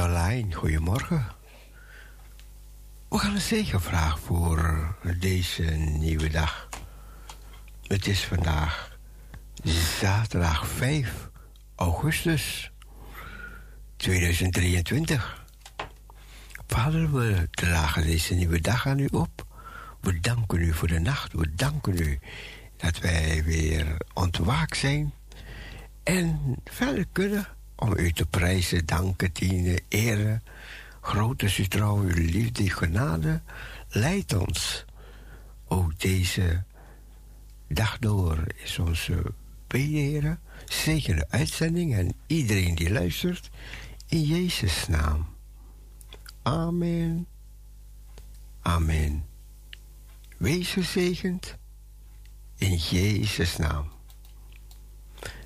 DJ Online, goedemorgen. We gaan een zegenvraag voor deze nieuwe dag. Het is vandaag zaterdag 5 augustus 2023. Vader, we dragen deze nieuwe dag aan u op. We danken u voor de nacht. We danken u dat wij weer ontwaakt zijn. En verder kunnen om u te prijzen, danken, dienen, eren. Groot is uw trouw, uw liefde, genade. Leid ons ook deze dag door is onze bederen. Zegen de uitzending en iedereen die luistert. In Jezus' naam. Amen. Amen. Wees gezegend. In Jezus' naam.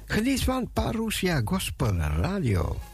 Geniet van Parousia Gospel Radio.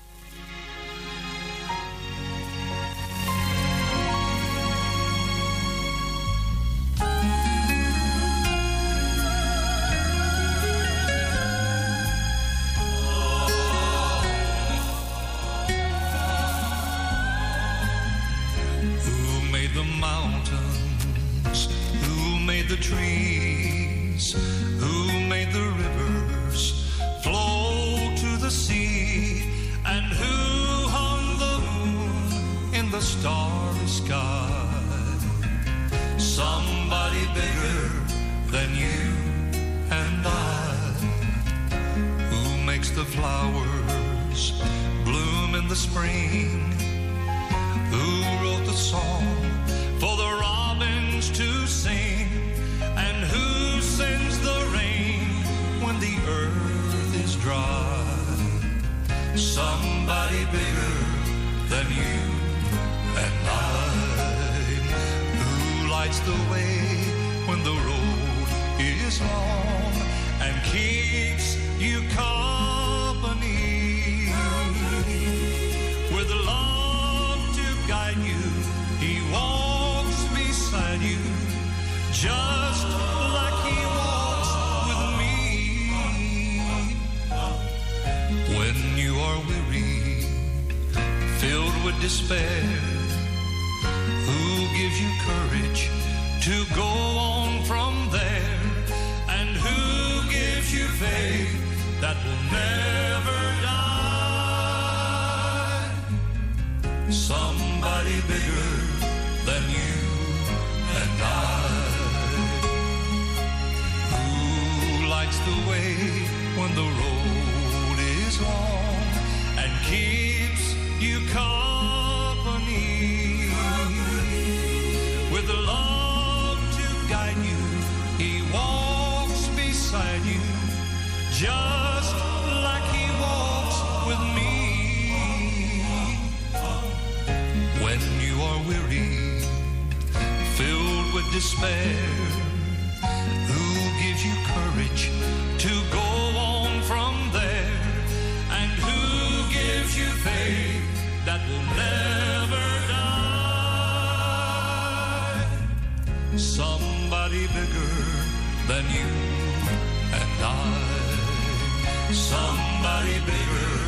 Filled with despair, who gives you courage to go on from there? And who gives you faith that will never die? Somebody bigger than you and I. Who lights the way when the road is long and keeps you company with love to guide you. He walks beside you just like he walks with me. When you are weary, filled with despair, who gives you courage to go bigger than you and I. Somebody bigger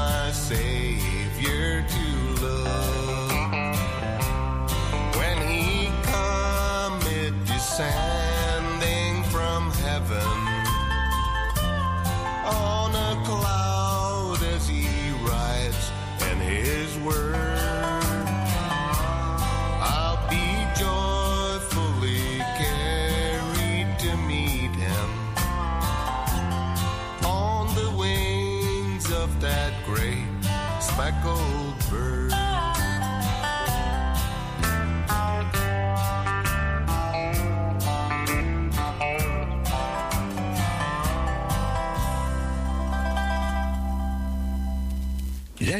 my Savior to look.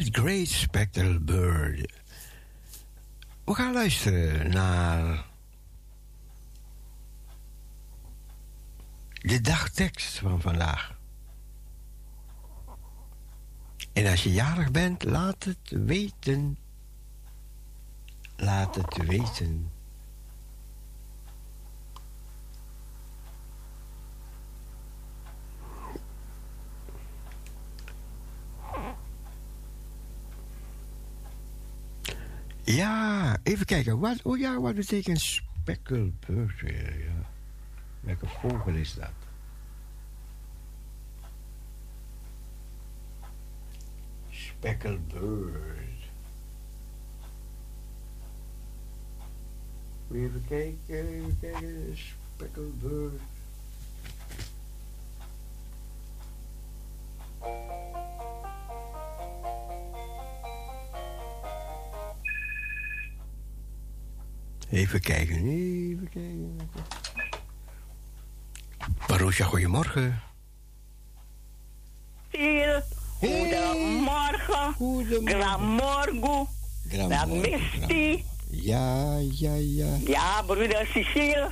That Great Spectral Bird. We gaan luisteren naar de dagtekst van vandaag. En als je jarig bent, laat het weten. Laat het weten. Ja, even kijken. Wat, oh ja, wat betekent speckelbird weer? Ja. Welke vogel is dat? Speckelbird. Even kijken, even kijken. Speckelbird. Even kijken, even kijken. Marusha, goedemorgen. Cecile, goedemorgen. Goedemorgen. Gramorgo. Ja, ja, ja. Ja, broeder Cecile.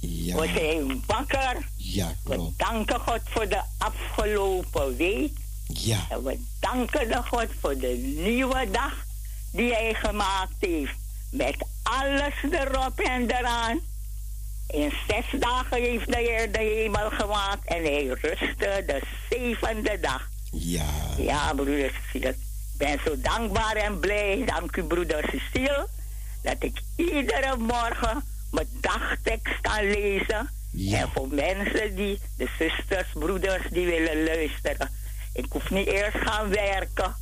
Ja, We zijn wakker. ja, We klopt. danken God voor de afgelopen week. Ja, En we danken de God voor de nieuwe dag die hij gemaakt heeft. Met alles erop en eraan. In zes dagen heeft de Heer de hemel gemaakt en hij rustte de zevende dag. ja. Ja, broeder Cecile. Ik ben zo dankbaar en blij. Dank u, broeder Cecile. Dat ik iedere morgen mijn dagtekst kan lezen. Ja. En voor mensen die, de zusters, broeders, die willen luisteren. Ik hoef niet eerst gaan werken.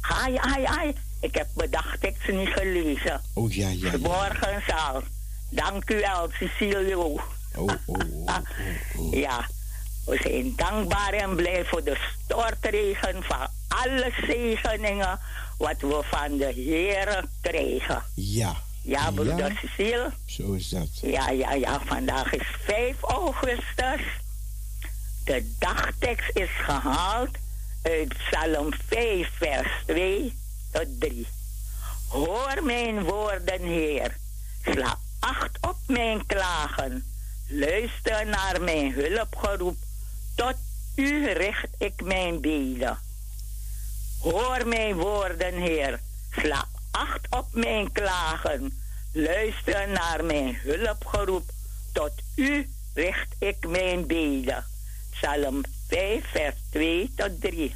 Ai, ai, ai. Ik heb mijn dagtekst niet gelezen. Oh, ja, ja, ja. Morgen zal. Dank u wel, Cecile. Oh, oh, oh, oh, oh. Ja, we zijn dankbaar en blij voor de stortregen van alle zegeningen wat we van de Heer krijgen. Ja. Ja, broeder Ja, Cecile? zo is dat. Ja, ja, ja, vandaag is 5 augustus. De dagtekst is gehaald uit Psalm 5, vers 2 tot 3. Hoor mijn woorden, Heer. Sla acht op mijn klagen. Luister naar mijn hulpgeroep. Tot u richt ik mijn beden. Hoor mijn woorden, Heer. Sla acht op mijn klagen. Luister naar mijn hulpgeroep. Tot u richt ik mijn beden. Psalm 5, vers 2 tot 3.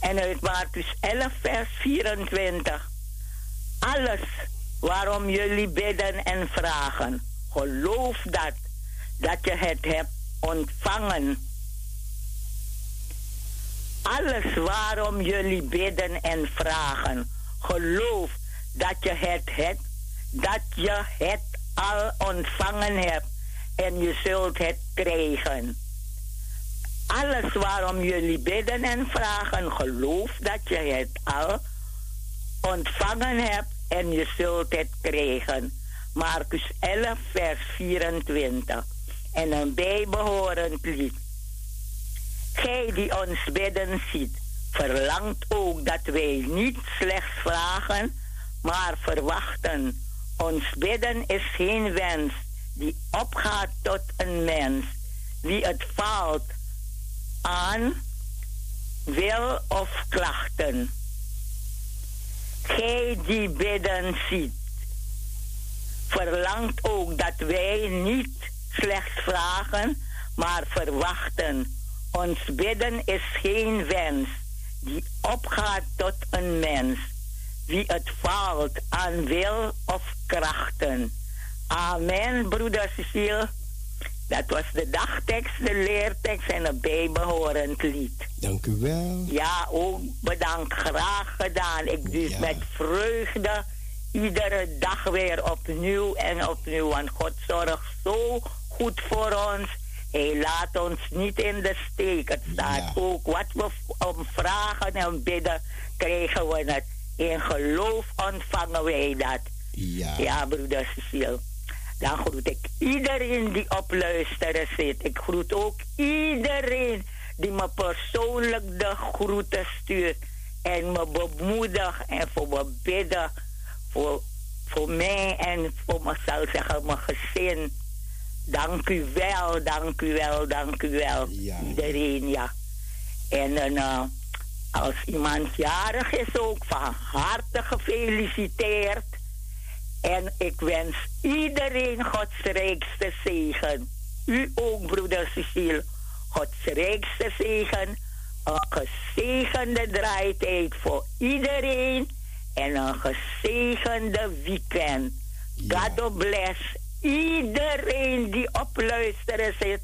En uit Marcus 11, vers 24. Alles waarom jullie bidden en vragen, geloof dat, dat je het hebt ontvangen. Alles waarom jullie bidden en vragen, geloof dat je het hebt, dat je het al ontvangen hebt en je zult het krijgen. Alles waarom jullie bidden en vragen, geloof dat je het al ontvangen hebt en je zult het krijgen. Marcus 11, vers 24. En een bijbehorend lied. Gij die ons bidden ziet, verlangt ook dat wij niet slechts vragen, maar verwachten. Ons bidden is geen wens die opgaat tot een mens. Wie het valt aan wil of klachten. Gij die bidden ziet, verlangt ook dat wij niet slechts vragen, maar verwachten. Ons bidden is geen wens die opgaat tot een mens, wie het faalt aan wil of krachten. Amen, broeder Cecile. Dat was de dagtekst, de leertekst en een bijbehorend lied. Dank u wel. Ja, ook bedankt. Graag gedaan. Ik doe Ja. met vreugde. Iedere dag weer opnieuw en opnieuw. Want God zorgt zo goed voor ons. Hij laat ons niet in de steek. Het staat Ja. ook wat we om vragen en bidden, krijgen we het. In geloof ontvangen wij dat. Ja. Ja, broeder Cecile. Dan groet ik iedereen die op luisteren zit. Ik groet ook iedereen die me persoonlijk de groeten stuurt. En me bemoedigt en voor me bidden. Voor, voor mij en voor mezelf zeggen, mijn gezin. Dank u wel, dank u wel, dank u wel. Ja. Iedereen, ja. En dan, eh, als iemand jarig is ook, van harte gefeliciteerd. En ik wens iedereen Gods rijkste zegen. U ook, broeder Cecile. Gods rijkste zegen. Een gezegende draaitijd voor iedereen. En een gezegende weekend. Ja. God bless iedereen die op luisteren zit.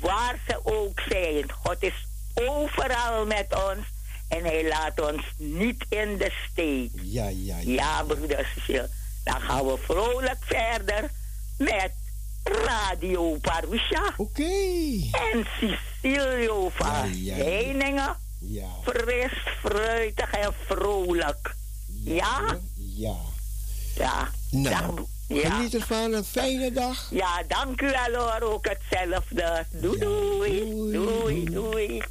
Waar ze ook zijn. God is overal met ons. En hij laat ons niet in de steek. Ja, ja, ja. Ja, broeder Cecile. Dan gaan we vrolijk verder met Radio Parusha Oké. en Cecilio van Ja, ja, ja. Heiningen. Ja. Fris, fruitig en vrolijk. Ja? Ja. Ja. Nou, ja. geniet ervan. Een fijne dag. Ja, dank u wel hoor. Ook hetzelfde. Doei, doei. doei, Doei, doei.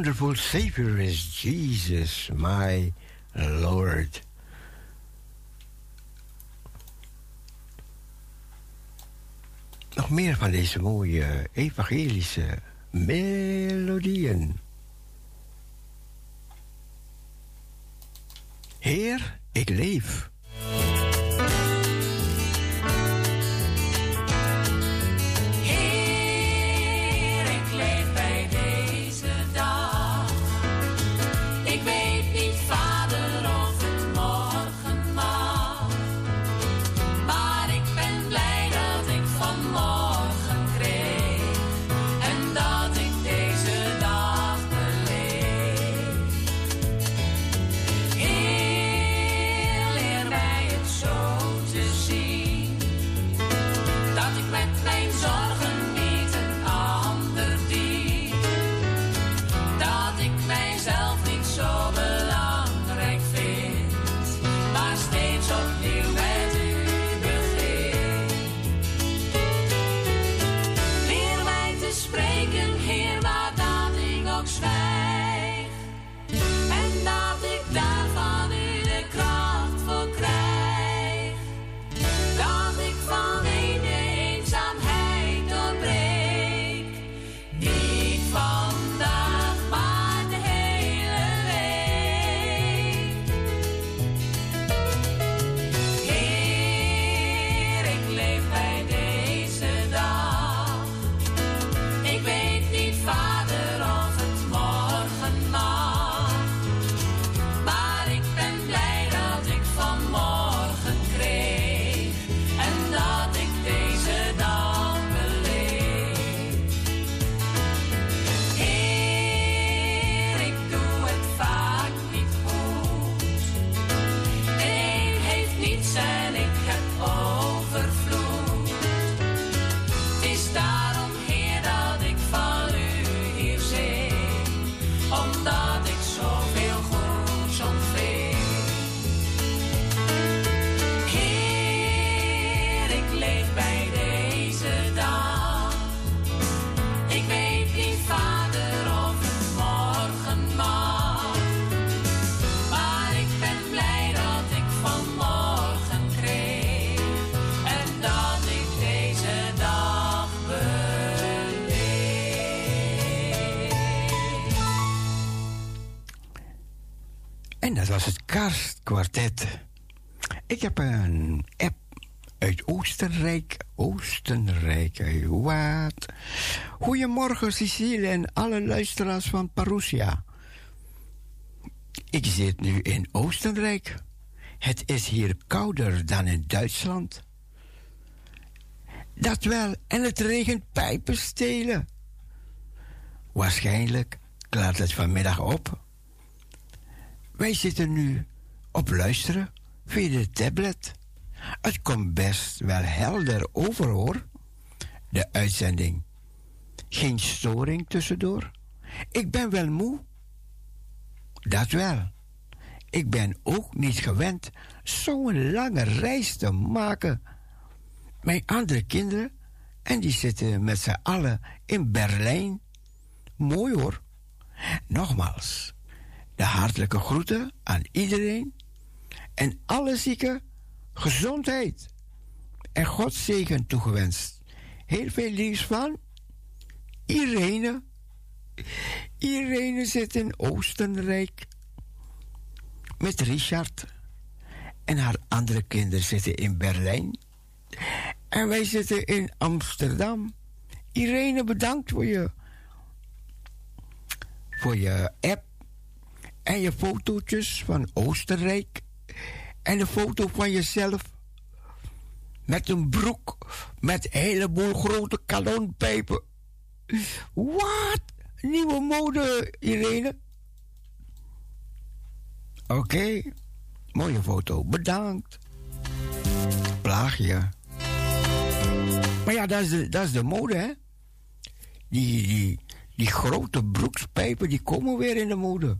Wonderful Savior is Jesus, my Lord. Nog meer van deze mooie evangelische melodieën. Karstkwartet. Ik heb een app uit Oostenrijk. Oostenrijk, uit wat? Goedemorgen, Cecile en alle luisteraars van Parousia. Ik zit nu in Oostenrijk. Het is hier kouder dan in Duitsland. Dat wel, en het regent pijpen stelen. Waarschijnlijk klaart het vanmiddag op. Wij zitten nu op luisteren via de tablet. Het komt best wel helder over hoor. De uitzending. Geen storing tussendoor. Ik ben wel moe. Dat wel. Ik ben ook niet gewend zo'n lange reis te maken. Mijn andere kinderen, en die zitten met z'n allen in Berlijn. Mooi hoor. Nogmaals, de hartelijke groeten aan iedereen en alle zieken gezondheid en Gods zegen toegewenst. Heel veel liefs van Irene. Irene zit in Oostenrijk met Richard en haar andere kinderen zitten in Berlijn en wij zitten in Amsterdam. Irene, bedankt voor je, voor je app en je fotootjes van Oostenrijk. En een foto van jezelf. Met een broek met een heleboel grote kanonpijpen. Wat? Nieuwe mode, Irene. Oké, mooie foto. Bedankt. Plaagje. Maar ja, dat is de, dat is de mode, hè? Die, die, die grote broekspijpen, die komen weer in de mode.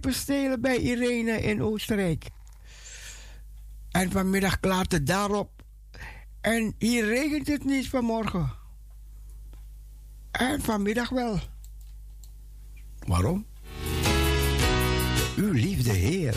Stelen bij Irene in Oostenrijk. En vanmiddag klaart het daarop. En hier regent het niet vanmorgen. En vanmiddag wel. Waarom? Uw liefde Heer.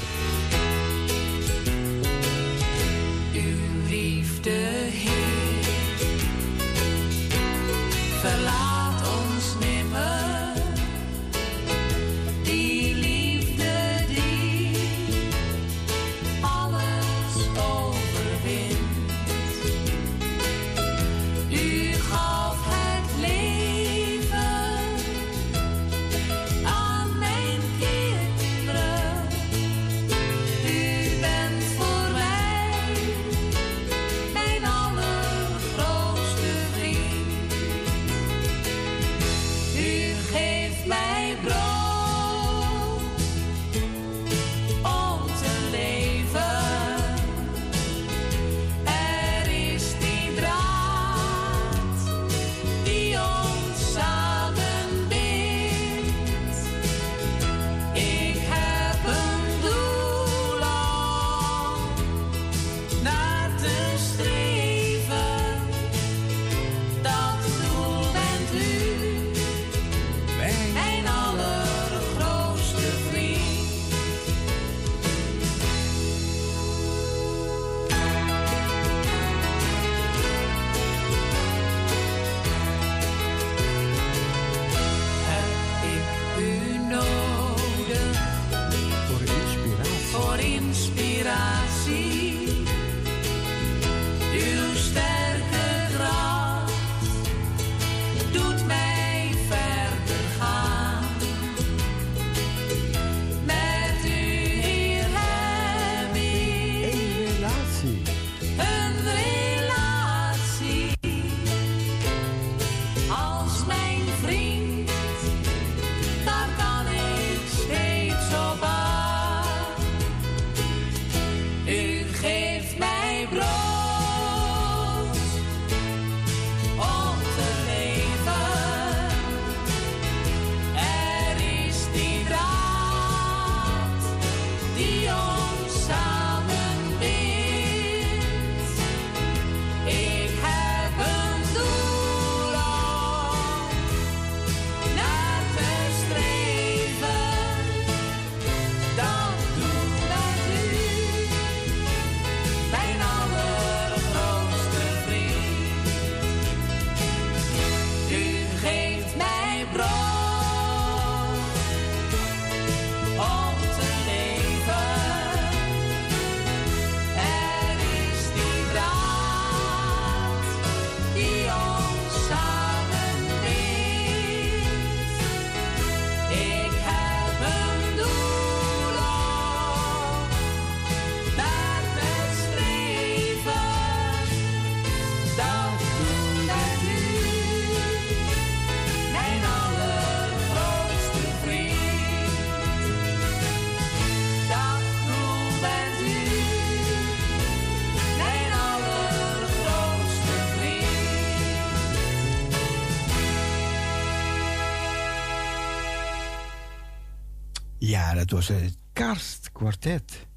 Ja, dat was het Karstkwartet.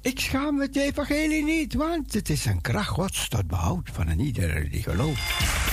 Ik schaam het evangelie niet, want het is een kracht wat tot behoud van een ieder die gelooft.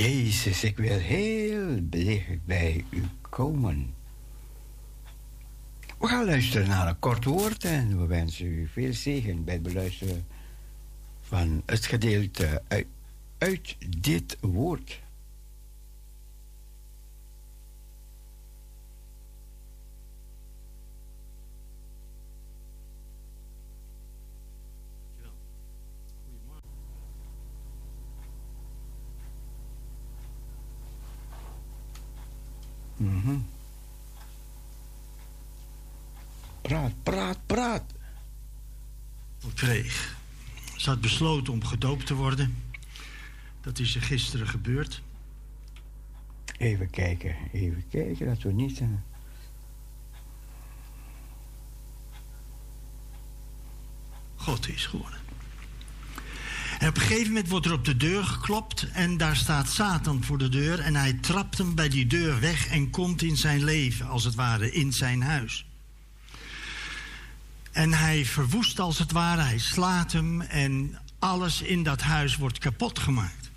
Jezus, ik wil heel dicht bij u komen. We gaan luisteren naar een kort woord en we wensen u veel zegen bij het beluisteren van het gedeelte uit, uit dit woord. Kreeg. Ze had besloten om gedoopt te worden. Dat is er gisteren gebeurd. Even kijken, even kijken dat we niet. eh, God is geworden. En op een gegeven moment wordt er op de deur geklopt en daar staat Satan voor de deur en hij trapt hem bij die deur weg en komt in zijn leven, als het ware, in zijn huis. En hij verwoest als het ware, hij slaat hem en alles in dat huis wordt kapot gemaakt.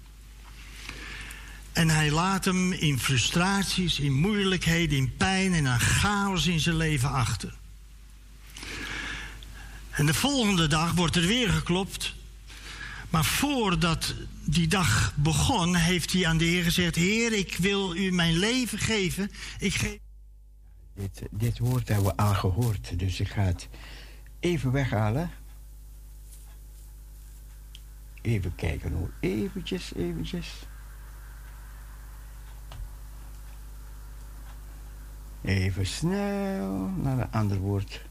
En hij laat hem in frustraties, in moeilijkheden, in pijn en een chaos in zijn leven achter. En de volgende dag wordt er weer geklopt. Maar voordat die dag begon, heeft hij aan de Heer gezegd: Heer, ik wil u mijn leven geven. Ik geef. Dit, dit woord hebben we al gehoord, dus ik ga het even weghalen. Even kijken hoor, eventjes, eventjes. Even snel naar een ander woord.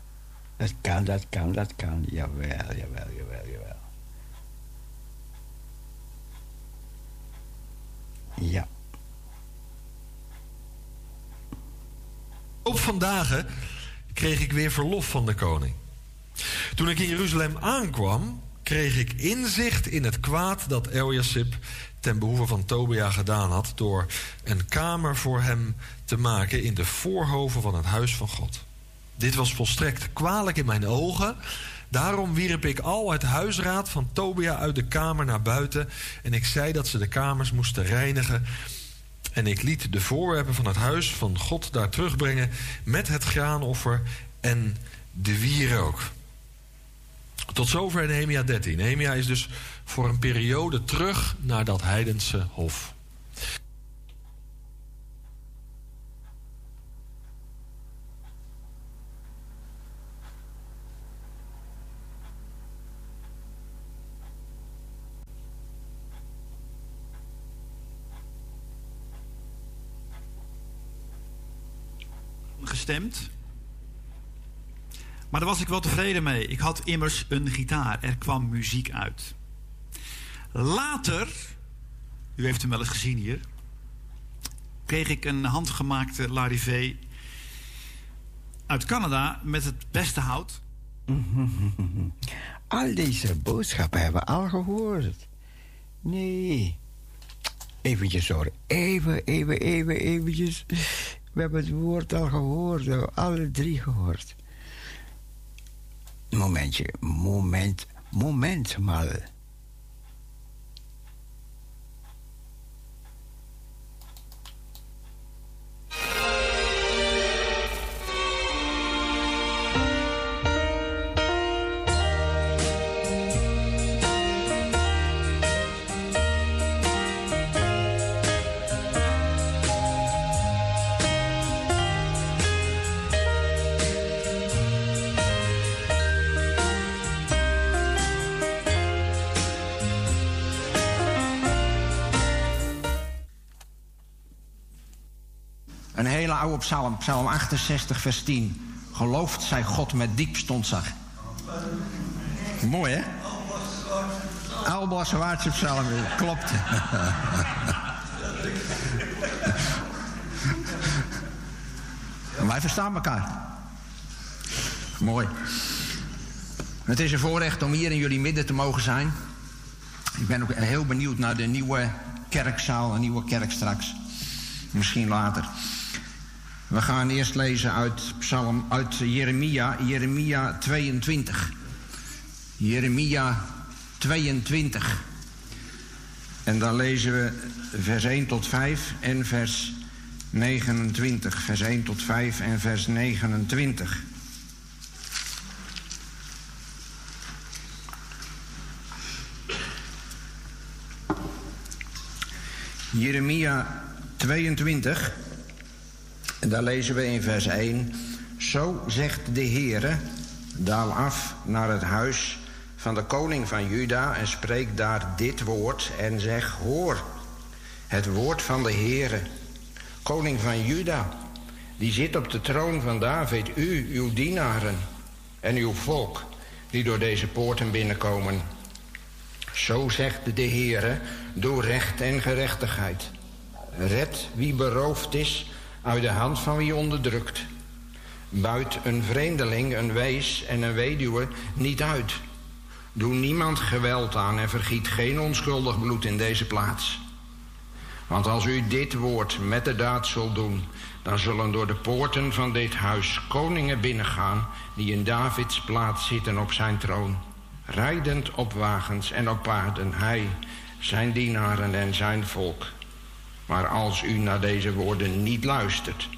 Dat kan, dat kan, dat kan. Jawel, jawel, jawel, jawel. Ja. Op vandaag kreeg ik weer verlof van de koning. Toen ik in Jeruzalem aankwam, kreeg ik inzicht in het kwaad dat Eliasib ten behoeve van Tobia gedaan had door een kamer voor hem te maken in de voorhoven van het huis van God. Dit was volstrekt kwalijk in mijn ogen. Daarom wierp ik al het huisraad van Tobia uit de kamer naar buiten en ik zei dat ze de kamers moesten reinigen. En ik liet de voorwerpen van het huis van God daar terugbrengen met het graanoffer en de wierook. Tot zover Nehemia 13. Nehemia is dus voor een periode terug naar dat heidense hof. gestemd. Maar daar was ik wel tevreden mee. Ik had immers een gitaar. Er kwam muziek uit. Later, u heeft hem wel eens gezien hier, kreeg ik een handgemaakte Larivé uit Canada met het beste hout. Al deze boodschappen hebben we al gehoord. Nee. Eventjes hoor. Even, even, even, eventjes. We hebben het woord al gehoord. We hebben alle drie gehoord. Momentje. Moment. Moment maar. Oude psalm, psalm 68, vers 10. Gelooft zij God met diep stondzag. Mooi, hè? Alblaswaardse psalm, klopt. Wij verstaan elkaar. Mooi. Het is een voorrecht om hier in jullie midden te mogen zijn. Ik ben ook heel benieuwd naar de nieuwe kerkzaal, een nieuwe kerk straks. Misschien later. We gaan eerst lezen uit Psalm, uit Jeremia, Jeremia 22. Jeremia 22. En dan lezen we vers 1 tot 5 en vers 29. Vers 1 tot 5 en vers 29. Jeremia 22. En daar lezen we in vers 1. Zo zegt de Heere, daal af naar het huis van de koning van Juda en spreek daar dit woord en zeg, hoor, het woord van de Heere, koning van Juda, die zit op de troon van David, u, uw dienaren en uw volk, die door deze poorten binnenkomen. Zo zegt de Heere, doe recht en gerechtigheid. Red wie beroofd is uit de hand van wie onderdrukt. Buit een vreemdeling, een wees en een weduwe niet uit. Doe niemand geweld aan en vergiet geen onschuldig bloed in deze plaats. Want als u dit woord met de daad zult doen, dan zullen door de poorten van dit huis koningen binnengaan die in Davids plaats zitten op zijn troon, rijdend op wagens en op paarden, hij, zijn dienaren en zijn volk. Maar als u naar deze woorden niet luistert,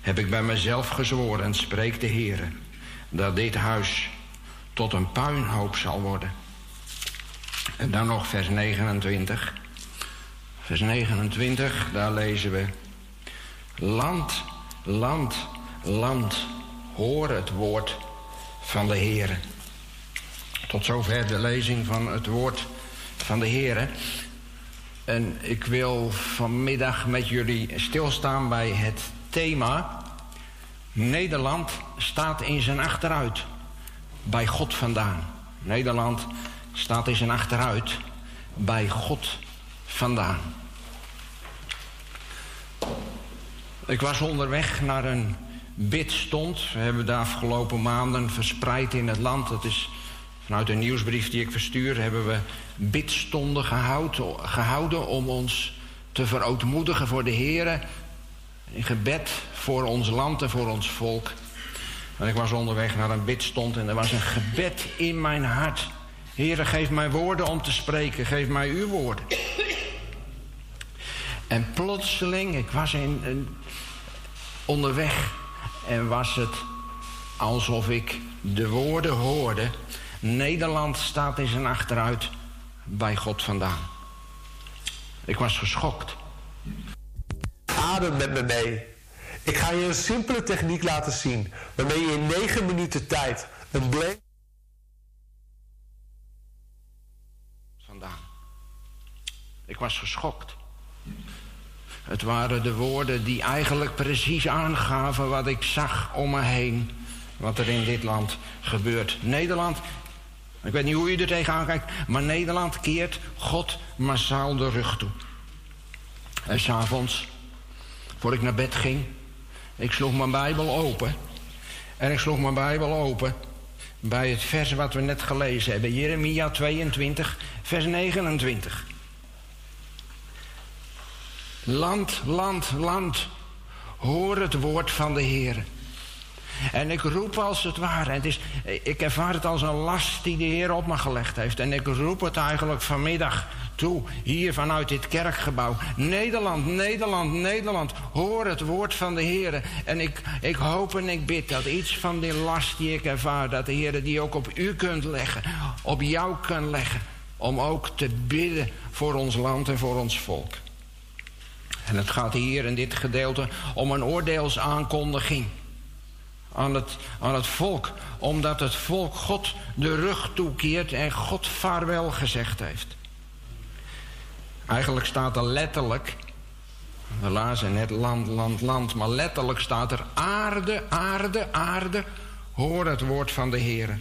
heb ik bij mezelf gezworen, spreekt de Heer, dat dit huis tot een puinhoop zal worden. En dan nog vers 29. Vers 29, daar lezen we. Land, land, land, hoor het woord van de Heer. Tot zover de lezing van het woord van de Heer. En ik wil vanmiddag met jullie stilstaan bij het thema. Nederland staat in zijn achteruit. Bij God vandaan. Nederland staat in zijn achteruit. Bij God vandaan. Ik was onderweg naar een bidstond. We hebben de afgelopen maanden verspreid in het land. Dat is vanuit een nieuwsbrief die ik verstuur, hebben we bidstonden gehouden, gehouden om ons te verootmoedigen voor de Heer. In gebed voor ons land en voor ons volk. En ik was onderweg naar een bidstond en er was een gebed in mijn hart. Heere, geef mij woorden om te spreken. Geef mij uw woorden. En plotseling, ik was in, in, onderweg en was het alsof ik de woorden hoorde. Nederland staat in zijn achteruit bij God vandaan. Ik was geschokt. Adem met me mee. Ik ga je een simpele techniek laten zien, waarmee je in 9 minuten tijd een bleek. Vandaan. Ik was geschokt. Het waren de woorden die eigenlijk precies aangaven wat ik zag om me heen. Wat er in dit land gebeurt. Nederland, ik weet niet hoe u er tegenaan kijkt, maar Nederland keert God massaal de rug toe. En s'avonds, voor ik naar bed ging, ik sloeg mijn Bijbel open. En ik sloeg mijn Bijbel open bij het vers wat we net gelezen hebben. Jeremia 22, vers 29. Land, land, land, hoor het woord van de Heer. En ik roep als het ware, het is, ik ervaar het als een last die de Heer op me gelegd heeft. En ik roep het eigenlijk vanmiddag toe, hier vanuit dit kerkgebouw. Nederland, Nederland, Nederland, hoor het woord van de Heer. En ik, ik hoop en ik bid dat iets van die last die ik ervaar, dat de Heer die ook op u kunt leggen, op jou kan leggen. Om ook te bidden voor ons land en voor ons volk. En het gaat hier in dit gedeelte om een oordeelsaankondiging aan het, aan het volk. Omdat het volk God de rug toekeert en God vaarwel gezegd heeft. Eigenlijk staat er letterlijk, We lazen net land, land, land, maar letterlijk staat er aarde, aarde, aarde. Hoor het woord van de Heer.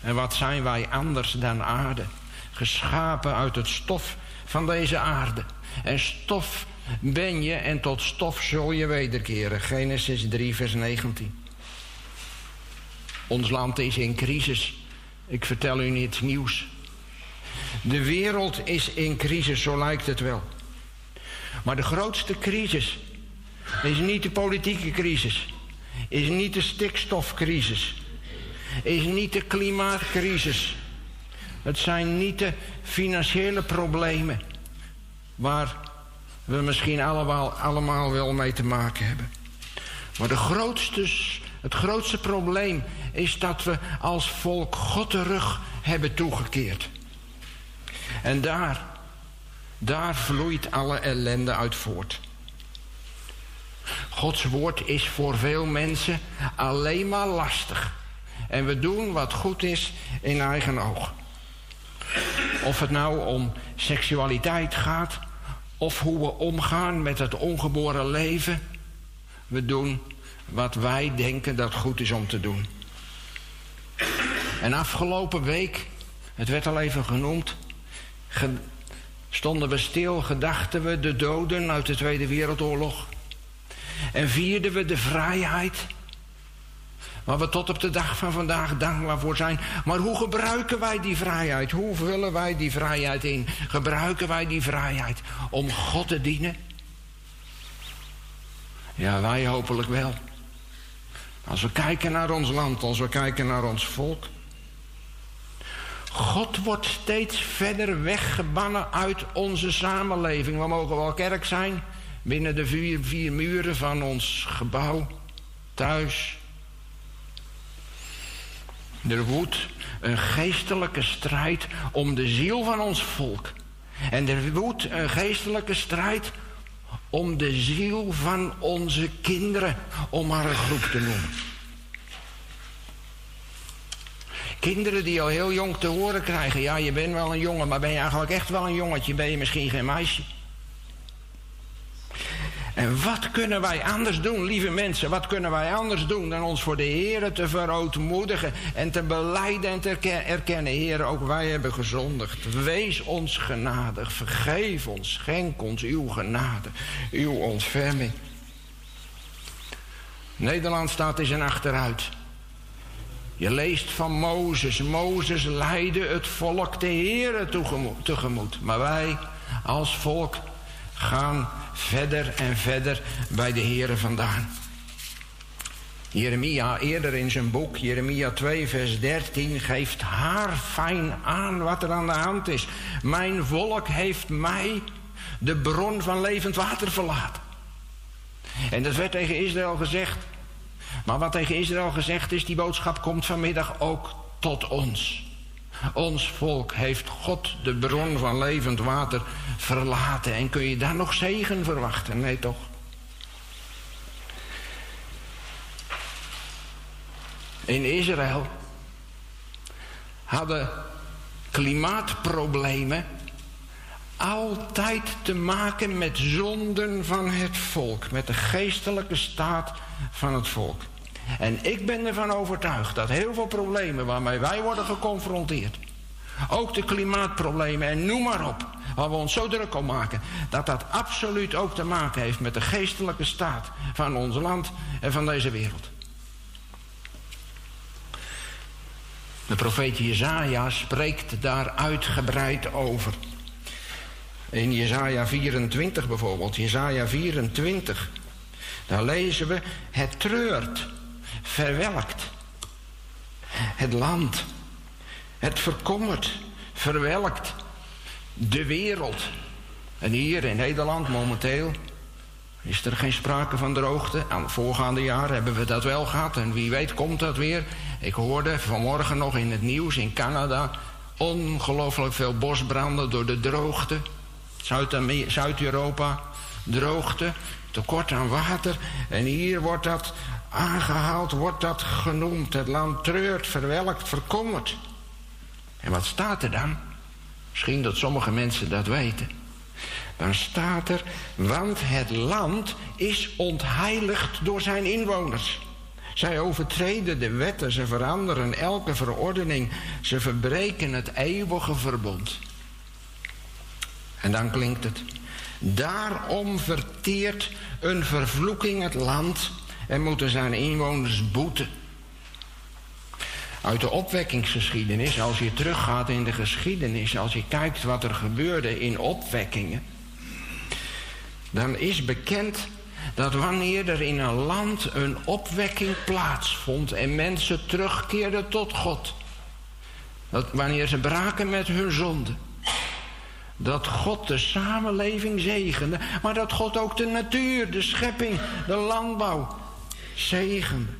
En wat zijn wij anders dan aarde? Geschapen uit het stof van deze aarde. En stof ben je en tot stof zul je wederkeren. Genesis 3, vers 19. Ons land is in crisis. Ik vertel u niet nieuws. De wereld is in crisis, zo lijkt het wel. Maar de grootste crisis is niet de politieke crisis, is niet de stikstofcrisis, is niet de klimaatcrisis. Het zijn niet de financiële problemen waar we misschien allemaal, allemaal wel mee te maken hebben. Maar de grootste, het grootste probleem is dat we als volk God de rug hebben toegekeerd. En daar, daar vloeit alle ellende uit voort. Gods woord is voor veel mensen alleen maar lastig. En we doen wat goed is in eigen oog. Of het nou om seksualiteit gaat, of hoe we omgaan met het ongeboren leven. We doen wat wij denken dat goed is om te doen. En afgelopen week, het werd al even genoemd, stonden we stil, gedachten we de doden uit de Tweede Wereldoorlog. En vierden we de vrijheid. Waar we tot op de dag van vandaag dankbaar voor zijn. Maar hoe gebruiken wij die vrijheid? Hoe vullen wij die vrijheid in? Gebruiken wij die vrijheid om God te dienen? Ja, wij hopelijk wel. Als we kijken naar ons land, als we kijken naar ons volk. God wordt steeds verder weggebannen uit onze samenleving. We mogen wel kerk zijn, binnen de vier, vier muren van ons gebouw, thuis. Er woedt een geestelijke strijd om de ziel van ons volk. En er woedt een geestelijke strijd om de ziel van onze kinderen, om maar een groep te noemen. Kinderen die al heel jong te horen krijgen: ja, je bent wel een jongen, maar ben je eigenlijk echt wel een jongetje? Ben je misschien geen meisje? En wat kunnen wij anders doen, lieve mensen? Wat kunnen wij anders doen dan ons voor de Heer te verootmoedigen en te beleiden en te erkennen? Heer, ook wij hebben gezondigd. Wees ons genadig. Vergeef ons. Schenk ons uw genade, uw ontferming. Nederland staat in zijn achteruit. Je leest van Mozes. Mozes leidde het volk de Heer tegemoet. Maar wij als volk gaan verder en verder bij de Heer vandaan. Jeremia eerder in zijn boek, Jeremia 2, vers 13, geeft haar fijn aan wat er aan de hand is. Mijn volk heeft mij de bron van levend water verlaten. En dat werd tegen Israël gezegd. Maar wat tegen Israël gezegd is, die boodschap komt vanmiddag ook tot ons. Ons volk heeft God, de bron van levend water, verlaten. En kun je daar nog zegen verwachten? Nee, toch? In Israël hadden klimaatproblemen altijd te maken met zonden van het volk, met de geestelijke staat van het volk. En ik ben ervan overtuigd dat heel veel problemen waarmee wij worden geconfronteerd, ook de klimaatproblemen en noem maar op, waar we ons zo druk om maken, dat dat absoluut ook te maken heeft met de geestelijke staat van ons land en van deze wereld. De profeet Jezaja spreekt daar uitgebreid over. In Jezaja 24 bijvoorbeeld, Jezaja 24, daar lezen we, het treurt verwelkt. Het land. Het verkommert, verwelkt. De wereld. En hier in Nederland momenteel is er geen sprake van droogte. Aan de voorgaande jaren hebben we dat wel gehad. En wie weet komt dat weer. Ik hoorde vanmorgen nog in het nieuws in Canada... ongelooflijk veel bosbranden door de droogte. Zuid-Europa, droogte, tekort aan water. En hier wordt dat aangehaald wordt dat genoemd. Het land treurt, verwelkt, verkommert. En wat staat er dan? Misschien dat sommige mensen dat weten. Dan staat er, want het land is ontheiligd door zijn inwoners. Zij overtreden de wetten, ze veranderen elke verordening, ze verbreken het eeuwige verbond. En dan klinkt het. Daarom verteert een vervloeking het land en moeten zijn inwoners boeten. Uit de opwekkingsgeschiedenis, als je teruggaat in de geschiedenis, als je kijkt wat er gebeurde in opwekkingen, dan is bekend dat wanneer er in een land een opwekking plaatsvond en mensen terugkeerden tot God, dat wanneer ze braken met hun zonde, dat God de samenleving zegende, maar dat God ook de natuur, de schepping, de landbouw zegende.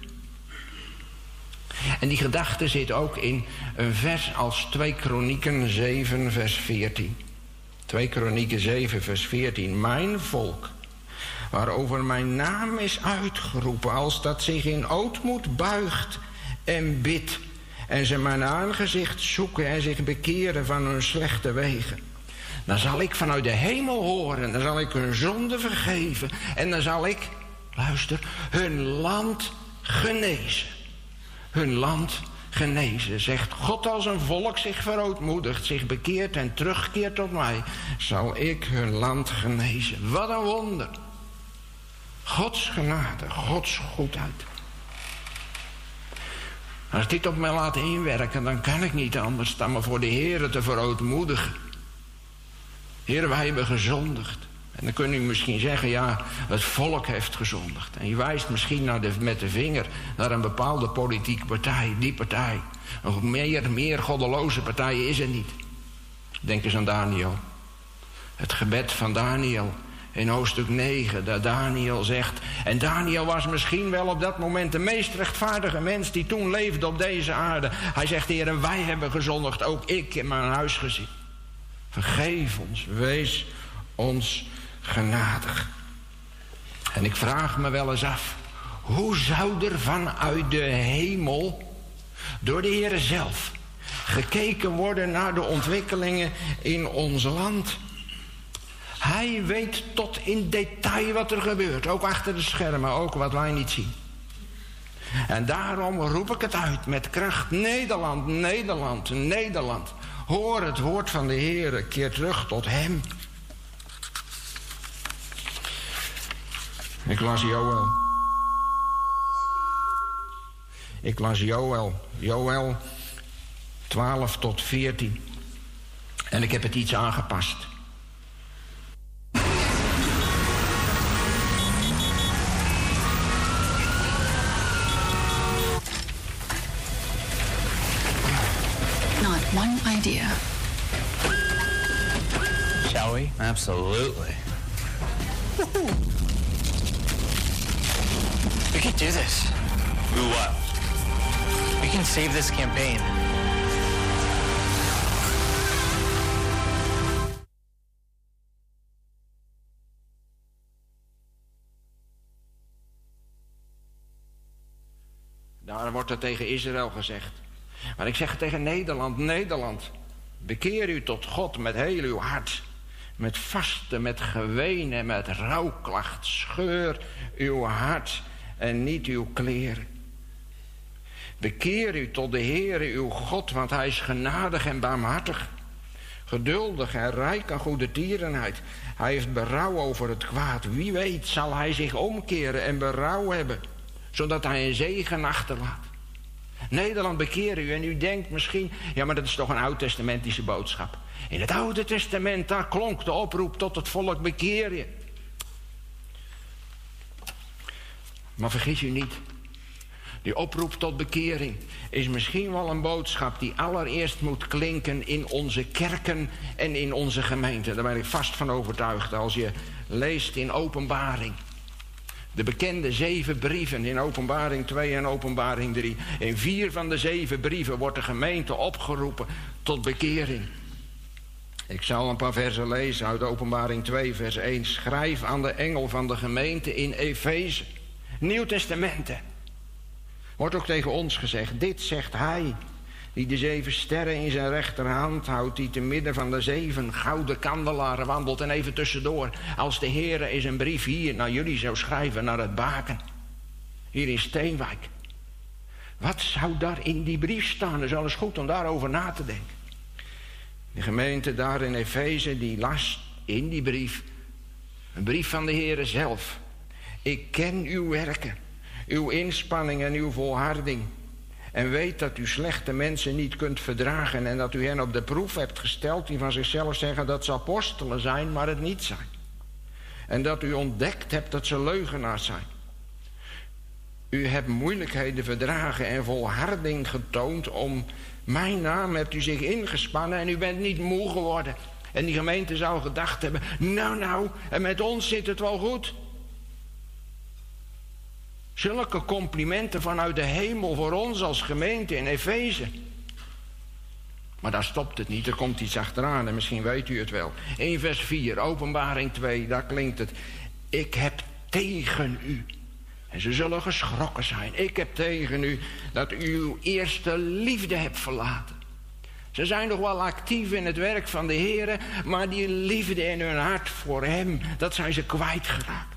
En die gedachte zit ook in een vers als 2 Kronieken 7, vers 14. 2 Kronieken 7, vers 14. Mijn volk, waarover mijn naam is uitgeroepen, als dat zich in ootmoed buigt en bidt, en ze mijn aangezicht zoeken en zich bekeren van hun slechte wegen. Dan zal ik vanuit de hemel horen, dan zal ik hun zonde vergeven en dan zal ik, luister, hun land genezen hun land genezen. Zegt God als een volk zich verootmoedigt, zich bekeert en terugkeert tot mij, zal ik hun land genezen. Wat een wonder. Gods genade, Gods goedheid. Als dit op mij laat inwerken, dan kan ik niet anders dan me voor de Heer te verootmoedigen. Heer, wij hebben gezondigd. En dan kun je misschien zeggen, ja, het volk heeft gezondigd. En je wijst misschien naar de, met de vinger naar een bepaalde politieke partij, die partij. Nog meer, meer goddeloze partijen is er niet. Denk eens aan Daniel. Het gebed van Daniel in hoofdstuk 9, dat Daniel zegt. En Daniel was misschien wel op dat moment de meest rechtvaardige mens die toen leefde op deze aarde. Hij zegt, Heer, wij hebben gezondigd, ook ik in mijn huisgezin. Vergeef ons, wees ons genadig. En ik vraag me wel eens af, hoe zou er vanuit de hemel, door de Heer zelf, gekeken worden naar de ontwikkelingen in ons land? Hij weet tot in detail wat er gebeurt, ook achter de schermen, ook wat wij niet zien. En daarom roep ik het uit met kracht. Nederland, Nederland, Nederland. Hoor het woord van de Heer, keer terug tot Hem. Ik las Joel. Ik las Joel. Joel 12 tot 14. En ik heb het iets aangepast. Not one idea. Shall we? Absolutely. Do this. Do what? We can save this campaign. Daar wordt er tegen Israël gezegd. Maar ik zeg het tegen Nederland, Nederland. Bekeer u tot God met heel uw hart. Met vasten, met geween en met rouwklacht. Scheur uw hart en niet uw kleren. Bekeer u tot de Heere uw God, want hij is genadig en barmhartig. Geduldig en rijk aan goede tierenheid. Hij heeft berouw over het kwaad. Wie weet zal hij zich omkeren en berouw hebben, zodat hij een zegen achterlaat. Nederland bekeer u en u denkt misschien, ja maar dat is toch een oud-testamentische boodschap. In het Oude Testament, daar klonk de oproep tot het volk bekeer je. Maar vergis u niet, die oproep tot bekering is misschien wel een boodschap die allereerst moet klinken in onze kerken en in onze gemeenten. Daar ben ik vast van overtuigd als je leest in Openbaring. De bekende zeven brieven in Openbaring 2 en Openbaring 3. In vier van de zeven brieven wordt de gemeente opgeroepen tot bekering. Ik zal een paar versen lezen uit Openbaring 2, vers 1. Schrijf aan de engel van de gemeente in Efeze. Nieuw Testamenten. Wordt ook tegen ons gezegd, dit zegt hij Die de zeven sterren in zijn rechterhand houdt. Die te midden van de zeven gouden kandelaren wandelt. En even tussendoor. Als de Heere is een brief hier naar jullie zou schrijven. Naar het baken. Hier in Steenwijk. Wat zou daar in die brief staan? Dat is alles goed om daarover na te denken. De gemeente daar in Efeze die las in die brief. Een brief van de Heere zelf. Ik ken uw werken. Uw inspanning en uw volharding. En weet dat u slechte mensen niet kunt verdragen en dat u hen op de proef hebt gesteld die van zichzelf zeggen dat ze apostelen zijn, maar het niet zijn. En dat u ontdekt hebt dat ze leugenaars zijn. U hebt moeilijkheden verdragen en volharding getoond om mijn naam hebt u zich ingespannen en u bent niet moe geworden. En die gemeente zou gedacht hebben, nou nou, en met ons zit het wel goed. Zulke complimenten vanuit de hemel voor ons als gemeente in Efeze. Maar daar stopt het niet, er komt iets achteraan en misschien weet u het wel. 1 vers 4, openbaring 2, daar klinkt het. Ik heb tegen u. En ze zullen geschrokken zijn. Ik heb tegen u dat u uw eerste liefde hebt verlaten. Ze zijn nog wel actief in het werk van de Heer, maar die liefde in hun hart voor Hem, dat zijn ze kwijtgeraakt.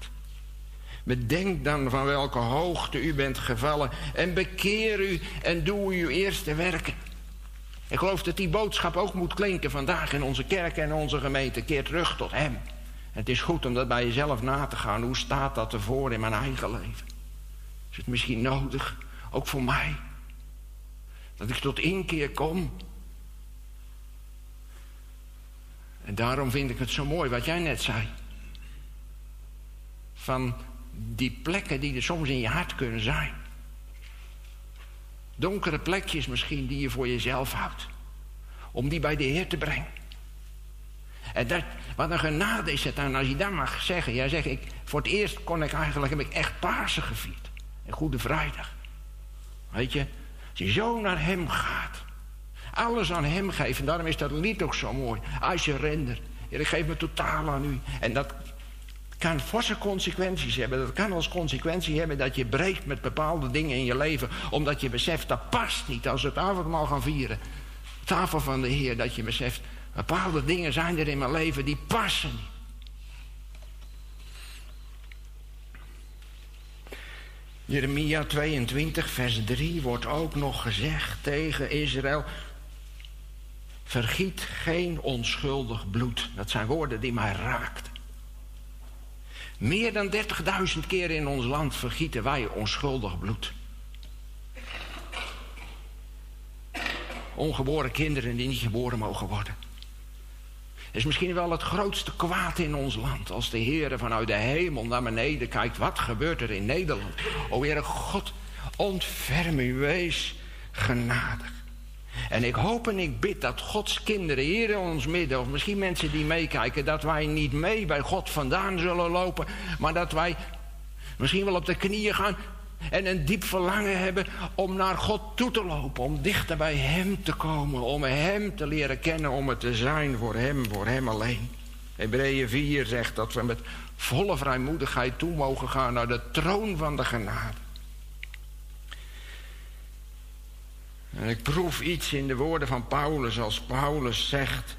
Bedenk dan van welke hoogte u bent gevallen en bekeer u en doe uw eerste werken. Ik geloof dat die boodschap ook moet klinken vandaag in onze kerk en onze gemeente. Keer terug tot Hem. Het is goed om dat bij jezelf na te gaan. Hoe staat dat ervoor in mijn eigen leven? Is het misschien nodig, ook voor mij, dat ik tot inkeer kom? En daarom vind ik het zo mooi wat jij net zei. Van die plekken die er soms in je hart kunnen zijn. Donkere plekjes misschien die je voor jezelf houdt. Om die bij de Heer te brengen. En dat, wat een genade is het dan als je dat mag zeggen. Jij zegt, ik, voor het eerst kon ik eigenlijk, heb ik echt Pasen gevierd. En Goede Vrijdag. Weet je, als je zo naar hem gaat. Alles aan hem geven. Daarom is dat lied ook zo mooi. Als je render. Heer, ik geef me totaal aan u. En dat kan forse consequenties hebben. Dat kan als consequentie hebben dat je breekt met bepaalde dingen in je leven. Omdat je beseft, dat past niet als we het avondmaal gaan vieren. Tafel van de Heer, dat je beseft, bepaalde dingen zijn er in mijn leven die passen niet. Jeremia 22, vers 3 wordt ook nog gezegd tegen Israël. Vergiet geen onschuldig bloed. Dat zijn woorden die mij raakten. Meer dan 30.000 keer in ons land vergieten wij onschuldig bloed. Ongeboren kinderen die niet geboren mogen worden. Is misschien wel het grootste kwaad in ons land. Als de Heer vanuit de hemel naar beneden kijkt. Wat gebeurt er in Nederland? O Heere God, ontferm u, wees genadig. En ik hoop en ik bid dat Gods kinderen hier in ons midden, of misschien mensen die meekijken, dat wij niet mee bij God vandaan zullen lopen, maar dat wij misschien wel op de knieën gaan en een diep verlangen hebben om naar God toe te lopen, om dichter bij Hem te komen, om Hem te leren kennen, om het te zijn voor Hem, voor Hem alleen. Hebreeën 4 zegt dat we met volle vrijmoedigheid toe mogen gaan naar de troon van de genade. En ik proef iets in de woorden van Paulus als Paulus zegt.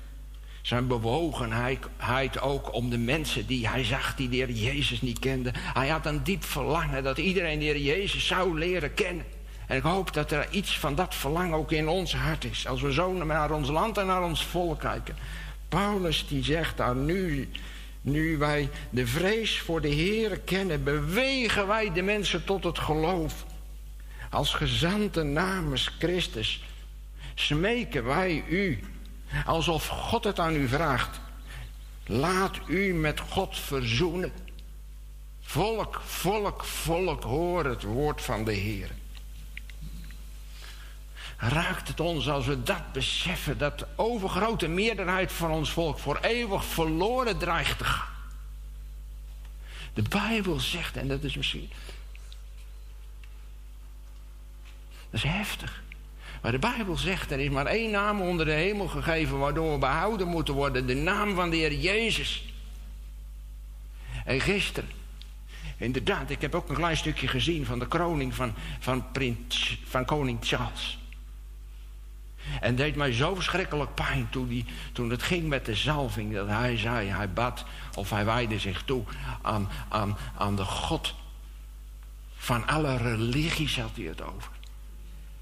Zijn bewogenheid ook om de mensen die hij zag, die de Heer Jezus niet kenden. Hij had een diep verlangen dat iedereen de Heer Jezus zou leren kennen. En ik hoop dat er iets van dat verlangen ook in ons hart is. Als we zo naar ons land en naar ons volk kijken. Paulus die zegt daar nu, nu wij de vrees voor de Heer kennen, bewegen wij de mensen tot het geloof. Als gezanten namens Christus smeken wij u, alsof God het aan u vraagt. Laat u met God verzoenen. Volk, volk, volk, hoor het woord van de Heer. Raakt het ons als we dat beseffen, dat de overgrote meerderheid van ons volk voor eeuwig verloren dreigt te gaan? De Bijbel zegt, en dat is misschien Dat is heftig. Maar de Bijbel zegt, er is maar één naam onder de hemel gegeven waardoor we behouden moeten worden. De naam van de Heer Jezus. En gisteren, inderdaad, ik heb ook een klein stukje gezien van de kroning van, van, prins, van koning Charles. En deed mij zo verschrikkelijk pijn toen, die, toen het ging met de zalving. Dat hij zei, hij bad of hij wijde zich toe aan, aan, aan de God. Van alle religies had hij het over.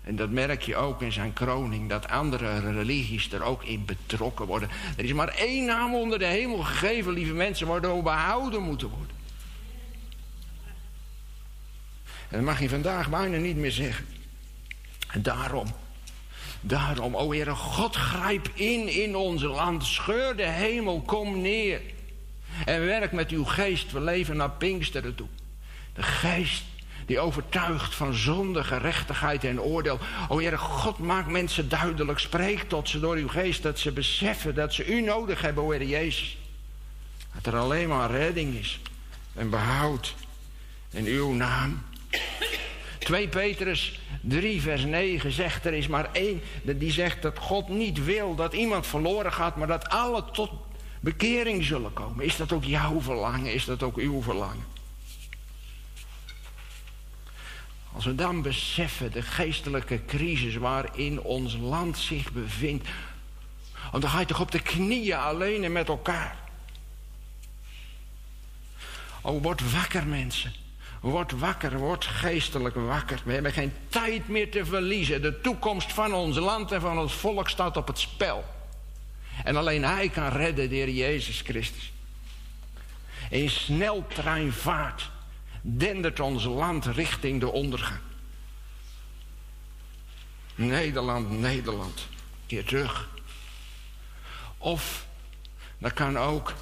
En dat merk je ook in zijn kroning, dat andere religies er ook in betrokken worden. Er is maar één naam onder de hemel gegeven, lieve mensen, waardoor we behouden moeten worden. En dat mag je vandaag bijna niet meer zeggen. En daarom, daarom, o Heere God, grijp in in onze land. Scheur de hemel, kom neer. En werk met uw geest, we leven naar Pinksteren toe. De geest die overtuigt van zonde, gerechtigheid en oordeel. O Heere God, maak mensen duidelijk. Spreek tot ze door uw geest, dat ze beseffen dat ze u nodig hebben, o Heere Jezus. Dat er alleen maar redding is en behoud in uw naam. 2 Petrus 3 vers 9 zegt, er is maar één, die zegt dat God niet wil dat iemand verloren gaat, maar dat alle tot bekering zullen komen. Is dat ook jouw verlangen? Is dat ook uw verlangen? Als we dan beseffen de geestelijke crisis waarin ons land zich bevindt. Want dan ga je toch op de knieën alleen en met elkaar. Oh, word wakker mensen. Word wakker, word geestelijk wakker. We hebben geen tijd meer te verliezen. De toekomst van ons land en van ons volk staat op het spel. En alleen Hij kan redden, de Heer Jezus Christus. In sneltreinvaart dendert ons land richting de ondergang. Nederland, Nederland, keer terug. Of, dat kan ook,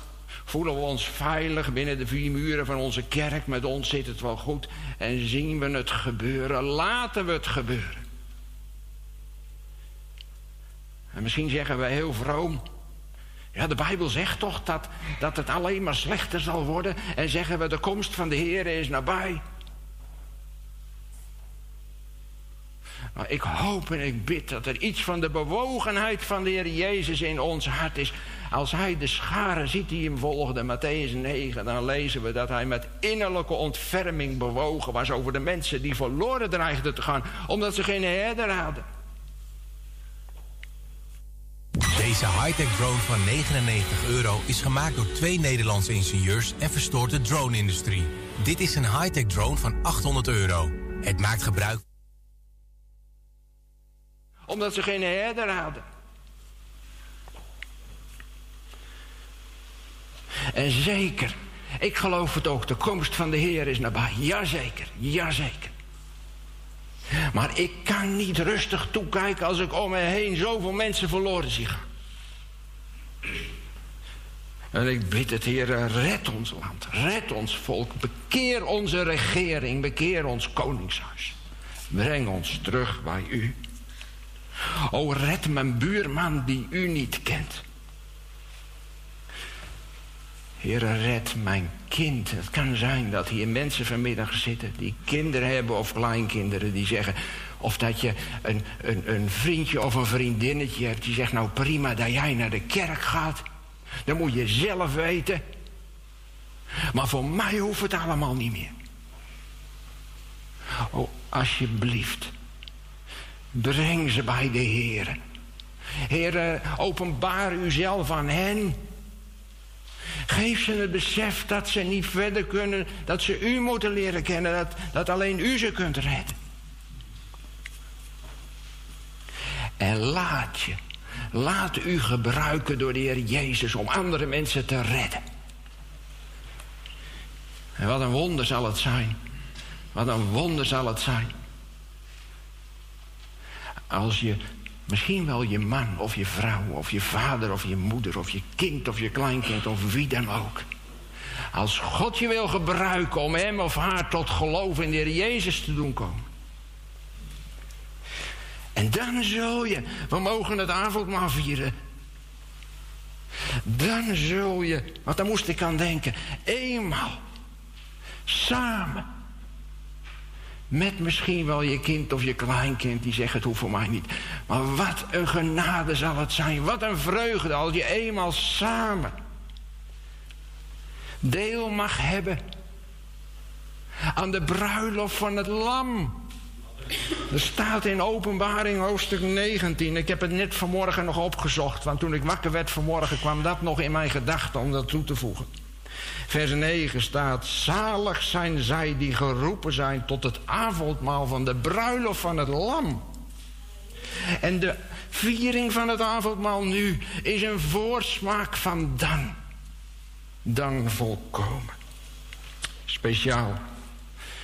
voelen we ons veilig binnen de vier muren van onze kerk. Met ons zit het wel goed. En zien we het gebeuren. Laten we het gebeuren. En misschien zeggen we heel vroom. Ja, de Bijbel zegt toch dat, dat het alleen maar slechter zal worden. En zeggen we de komst van de Heer is nabij. Maar ik hoop en ik bid dat er iets van de bewogenheid van de Heer Jezus in ons hart is. Als hij de scharen ziet die hem volgden, Matthäus 9, dan lezen we dat hij met innerlijke ontferming bewogen was over de mensen die verloren dreigden te gaan, omdat ze geen herder hadden. Deze high-tech drone van 99 euro is gemaakt door twee Nederlandse ingenieurs en verstoort de drone-industrie. Dit is een high-tech drone van 800 euro. Het maakt gebruik omdat ze geen herder hadden. En zeker, ik geloof het ook, de komst van de Heer is nabij. Jazeker, jazeker. Maar ik kan niet rustig toekijken als ik om me heen zoveel mensen verloren zie gaan. En ik bid het, Heer, red ons land, red ons volk, bekeer onze regering, bekeer ons koningshuis. Breng ons terug bij u. O, red mijn buurman die u niet kent. Heere, red mijn kind. Het kan zijn dat hier mensen vanmiddag zitten die kinderen hebben of kleinkinderen die zeggen. Of dat je een, een, een vriendje of een vriendinnetje hebt die zegt: Nou prima dat jij naar de kerk gaat. Dat moet je zelf weten. Maar voor mij hoeft het allemaal niet meer. Oh, alsjeblieft. Breng ze bij de Heer. Heer, openbaar uzelf aan hen. Geef ze het besef dat ze niet verder kunnen, dat ze u moeten leren kennen, dat, dat alleen u ze kunt redden. En laat je, laat u gebruiken door de Heer Jezus om andere mensen te redden. En wat een wonder zal het zijn. Wat een wonder zal het zijn. Als je misschien wel je man of je vrouw of je vader of je moeder of je kind of je kleinkind of wie dan ook. Als God je wil gebruiken om hem of haar tot geloof in de Heer Jezus te doen komen. En dan zul je, we mogen het avondmaal vieren. Dan zul je, want daar moest ik aan denken, eenmaal samen met misschien wel je kind of je kleinkind die zegt het hoeft voor mij niet. Maar wat een genade zal het zijn. Wat een vreugde als je eenmaal samen deel mag hebben aan de bruiloft van het lam. Er staat in openbaring hoofdstuk 19. Ik heb het net vanmorgen nog opgezocht. Want toen ik wakker werd vanmorgen kwam dat nog in mijn gedachten om dat toe te voegen. Vers 9 staat: Zalig zijn zij die geroepen zijn tot het avondmaal van de bruiloft van het Lam. En de viering van het avondmaal nu is een voorsmaak van dan. Dan volkomen. Speciaal.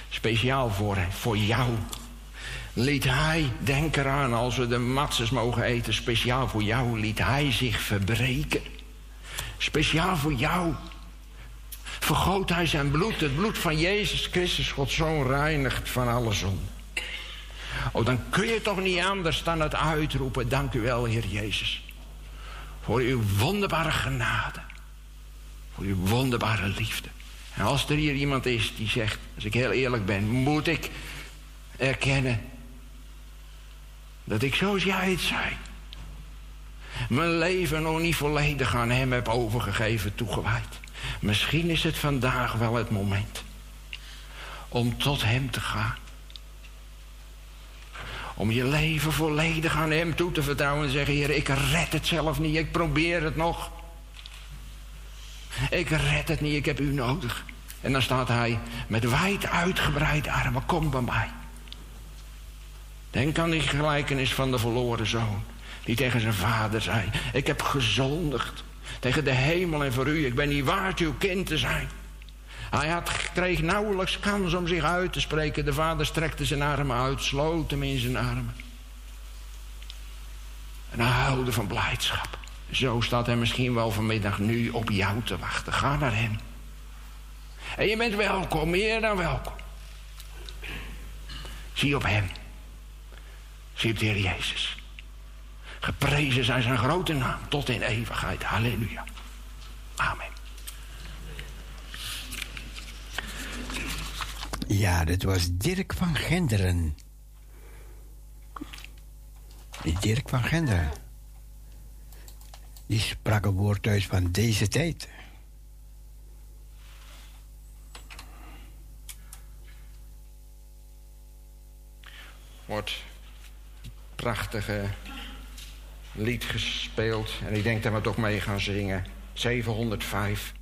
Speciaal voor, voor jou. Liet hij, denk eraan als we de matzes mogen eten, speciaal voor jou, liet hij zich verbreken. Speciaal voor jou. Vergoot hij zijn bloed, het bloed van Jezus Christus, Gods Zoon, reinigt van alle zonde. Oh, dan kun je toch niet anders dan het uitroepen. Dank u wel, Heer Jezus. Voor uw wonderbare genade. Voor uw wonderbare liefde. En als er hier iemand is die zegt, als ik heel eerlijk ben, moet ik erkennen dat ik zoals jij het zei, mijn leven nog niet volledig aan hem heb overgegeven, toegewijd. Misschien is het vandaag wel het moment om tot hem te gaan. Om je leven volledig aan hem toe te vertrouwen en zeggen, Heer, ik red het zelf niet, ik probeer het nog. Ik red het niet, ik heb u nodig. En dan staat hij met wijd uitgebreide armen, kom bij mij. Denk aan die gelijkenis van de verloren zoon. Die tegen zijn vader zei, ik heb gezondigd tegen de hemel en voor u. Ik ben niet waard uw kind te zijn. Hij had, kreeg nauwelijks kans om zich uit te spreken. De vader strekte zijn armen uit, sloot hem in zijn armen. En hij van blijdschap. Zo staat hij misschien wel vanmiddag nu op jou te wachten. Ga naar hem. En je bent welkom, meer dan welkom. Zie op hem. Zie op de Heer Jezus. Geprezen zijn zijn grote naam tot in eeuwigheid. Halleluja. Amen. Ja, dat was Dirk van Genderen. Die Dirk van Genderen. Die sprak een woord uit van deze tijd. Wordt prachtige lied gespeeld. En ik denk dat we het ook mee gaan zingen. 705.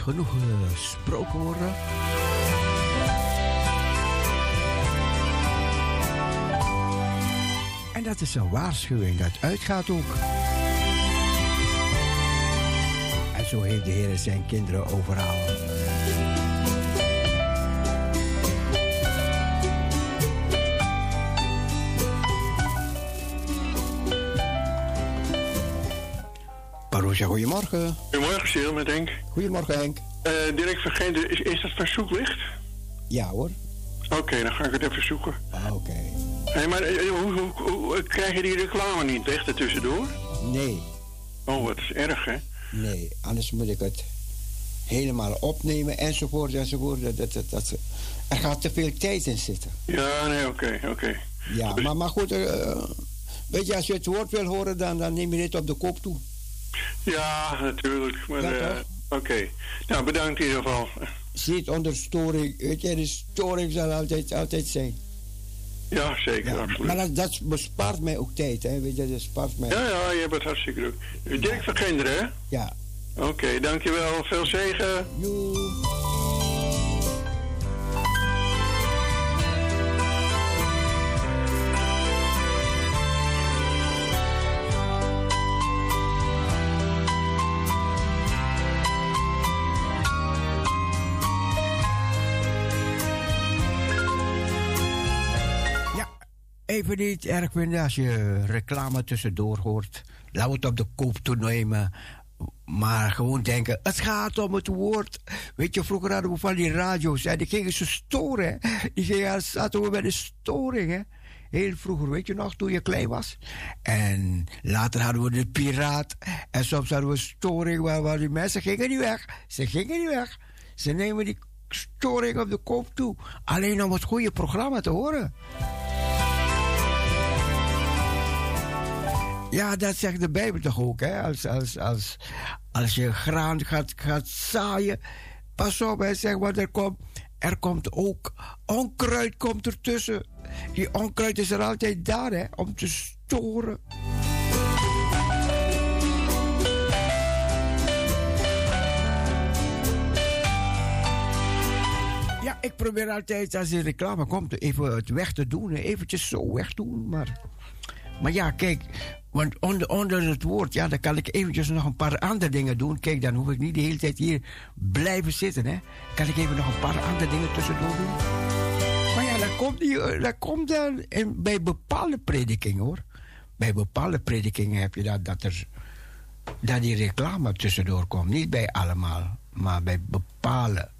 Genoeg eh, gesproken worden. En dat is een waarschuwing, dat uitgaat ook. En zo heeft de Heer zijn kinderen overal. Goedemorgen. Goedemorgen, Cyril met Henk. Goedemorgen, Henk. Eh, van Gende, is, is dat verzoeklicht? Ja hoor. Oké, dan ga ik het even zoeken. Ah, Oké. Hé, maar eh, hoe, hoe, hoe- krijg je die reclame niet weg ertussendoor? Nee, Oh, wat is erg, hè? nee, anders moet ik het helemaal opnemen enzovoort enzovoort. Dat, dat, dat, dat- er gaat te veel tijd in zitten. Ja, nee, oké, oké. Ja, maar, maar goed, eh, weet je, als je het woord wil horen, dan, dan neem je dit op de kop toe. Ja, natuurlijk. Maar, Ja, eh, oké. Nou, bedankt in ieder geval. Zit onder storing, weet je, de storing zal altijd, altijd zijn. Ja, zeker, Ja, absoluut. maar dat, dat bespaart mij ook tijd, hè? Weet je, dat bespaart mij. Ja, ja, je hebt het hartstikke druk. Dirk van Genderen, hè? Ja. Oké, dankjewel. Veel zegen. Niet erg vinden als je reclame tussendoor hoort. Laat het op de koop toenemen. Maar gewoon denken, het gaat om het woord. Weet je, vroeger hadden we van die radio's. En die gingen ze storen. Die gingen, zaten we bij de storing. Hè. Heel vroeger, weet je nog, toen je klein was. En later hadden we de piraat. En soms hadden we storing waar, waar die mensen gingen niet weg. Ze gingen niet weg. Ze nemen die storing op de koop toe. Alleen om het goede programma te horen. Ja, dat zegt de Bijbel toch ook, hè? Als, als, als, als je graan gaat, gaat zaaien, pas op, hij zegt, want er komt, er komt ook onkruid komt ertussen. Die onkruid is er altijd daar, hè? Om te storen. Ja, ik probeer altijd als er reclame komt even het weg te doen. Eventjes zo wegdoen, maar... Maar ja, kijk, want onder, onder het woord, ja, dan kan ik eventjes nog een paar andere dingen doen. Kijk, dan hoef ik niet de hele tijd hier blijven zitten, hè. Kan ik even nog een paar andere dingen tussendoor doen. Maar ja, dat komt, eh, dat komt dan bij bepaalde predikingen, hoor. Bij bepaalde predikingen heb je dat, dat er dat die reclame tussendoor komt. Niet bij allemaal, maar bij bepaalde.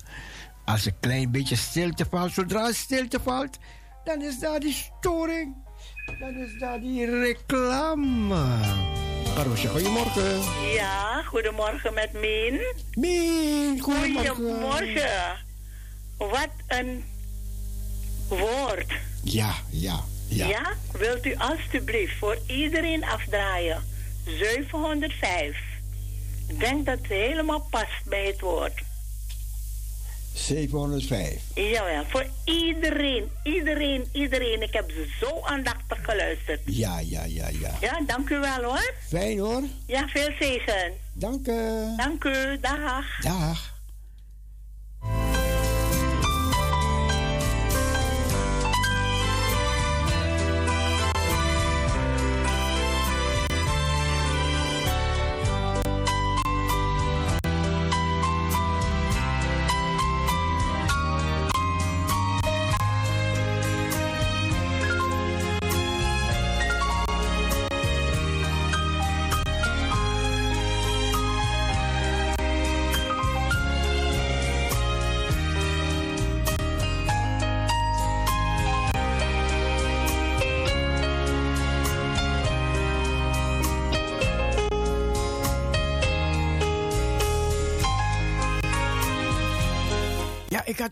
Als een klein beetje stilte valt, zodra stilte valt, dan is daar die storing. Dan is daar die reclame. Paroesje, goedemorgen. Ja, goedemorgen met Min. Min, goedemorgen. Goedemorgen. Wat een woord. Ja, ja, ja. Wilt u alstublieft voor iedereen afdraaien? 705. Ik denk dat het helemaal past bij het woord. 705. Jawel, voor iedereen, iedereen, iedereen. Ik heb ze zo aandachtig geluisterd. Ja, ja, ja, ja. Ja, dank u wel hoor. Fijn hoor. Ja, veel zegen. Dank u. Dank u, dag. Dag.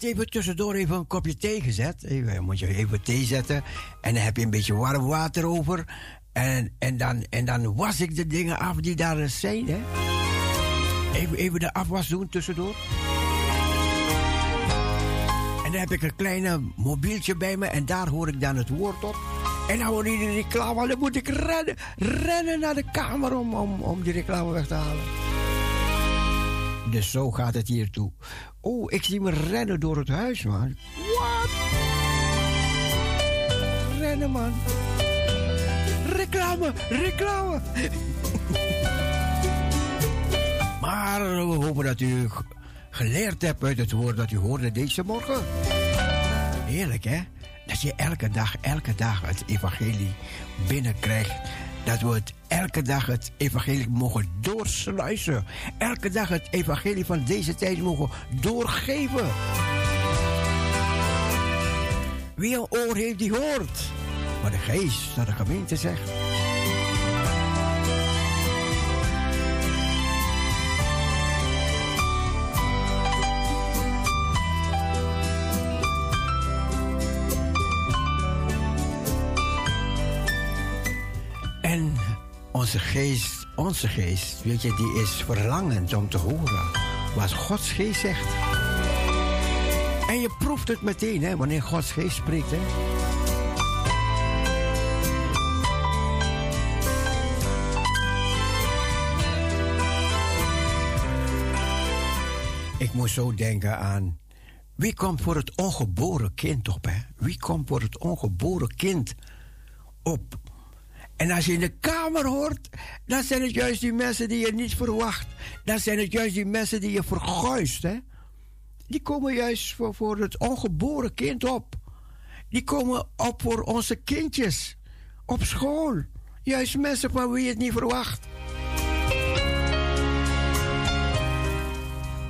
Had even tussendoor even een kopje thee gezet. Even, moet je even thee zetten. En dan heb je een beetje warm water over. En, en, dan, en dan was ik de dingen af die daar zijn. Hè. Even, even de afwas doen tussendoor. En dan heb ik een kleine mobieltje bij me. En daar hoor ik dan het woord op. En dan hoor ik die reclame. Dan moet ik rennen, rennen naar de kamer om, om, om die reclame weg te halen. Dus zo gaat het hier toe. Oh, ik zie me rennen door het huis, man. Wat? Rennen, man. Reclame, reclame. maar we hopen dat u geleerd hebt uit het woord dat u hoorde deze morgen. Heerlijk, hè? Dat je elke dag, elke dag het evangelie binnenkrijgt. Dat we elke dag het evangelie mogen doorsluizen. Elke dag het evangelie van deze tijd mogen doorgeven. Wie een oor heeft, die hoort. Wat de geest naar de gemeente zegt. onze geest, onze geest, weet je, die is verlangend om te horen wat Gods geest zegt. En je proeft het meteen, hè, wanneer Gods geest spreekt, hè. Ik moest zo denken aan wie komt voor het ongeboren kind op? Hè? Wie komt voor het ongeboren kind op? En als je in de kamer hoort, dan zijn het juist die mensen die je niet verwacht. Dan zijn het juist die mensen die je verguist, hè? Die komen juist voor, voor het ongeboren kind op. Die komen op voor onze kindjes. Op school. Juist mensen van wie je het niet verwacht.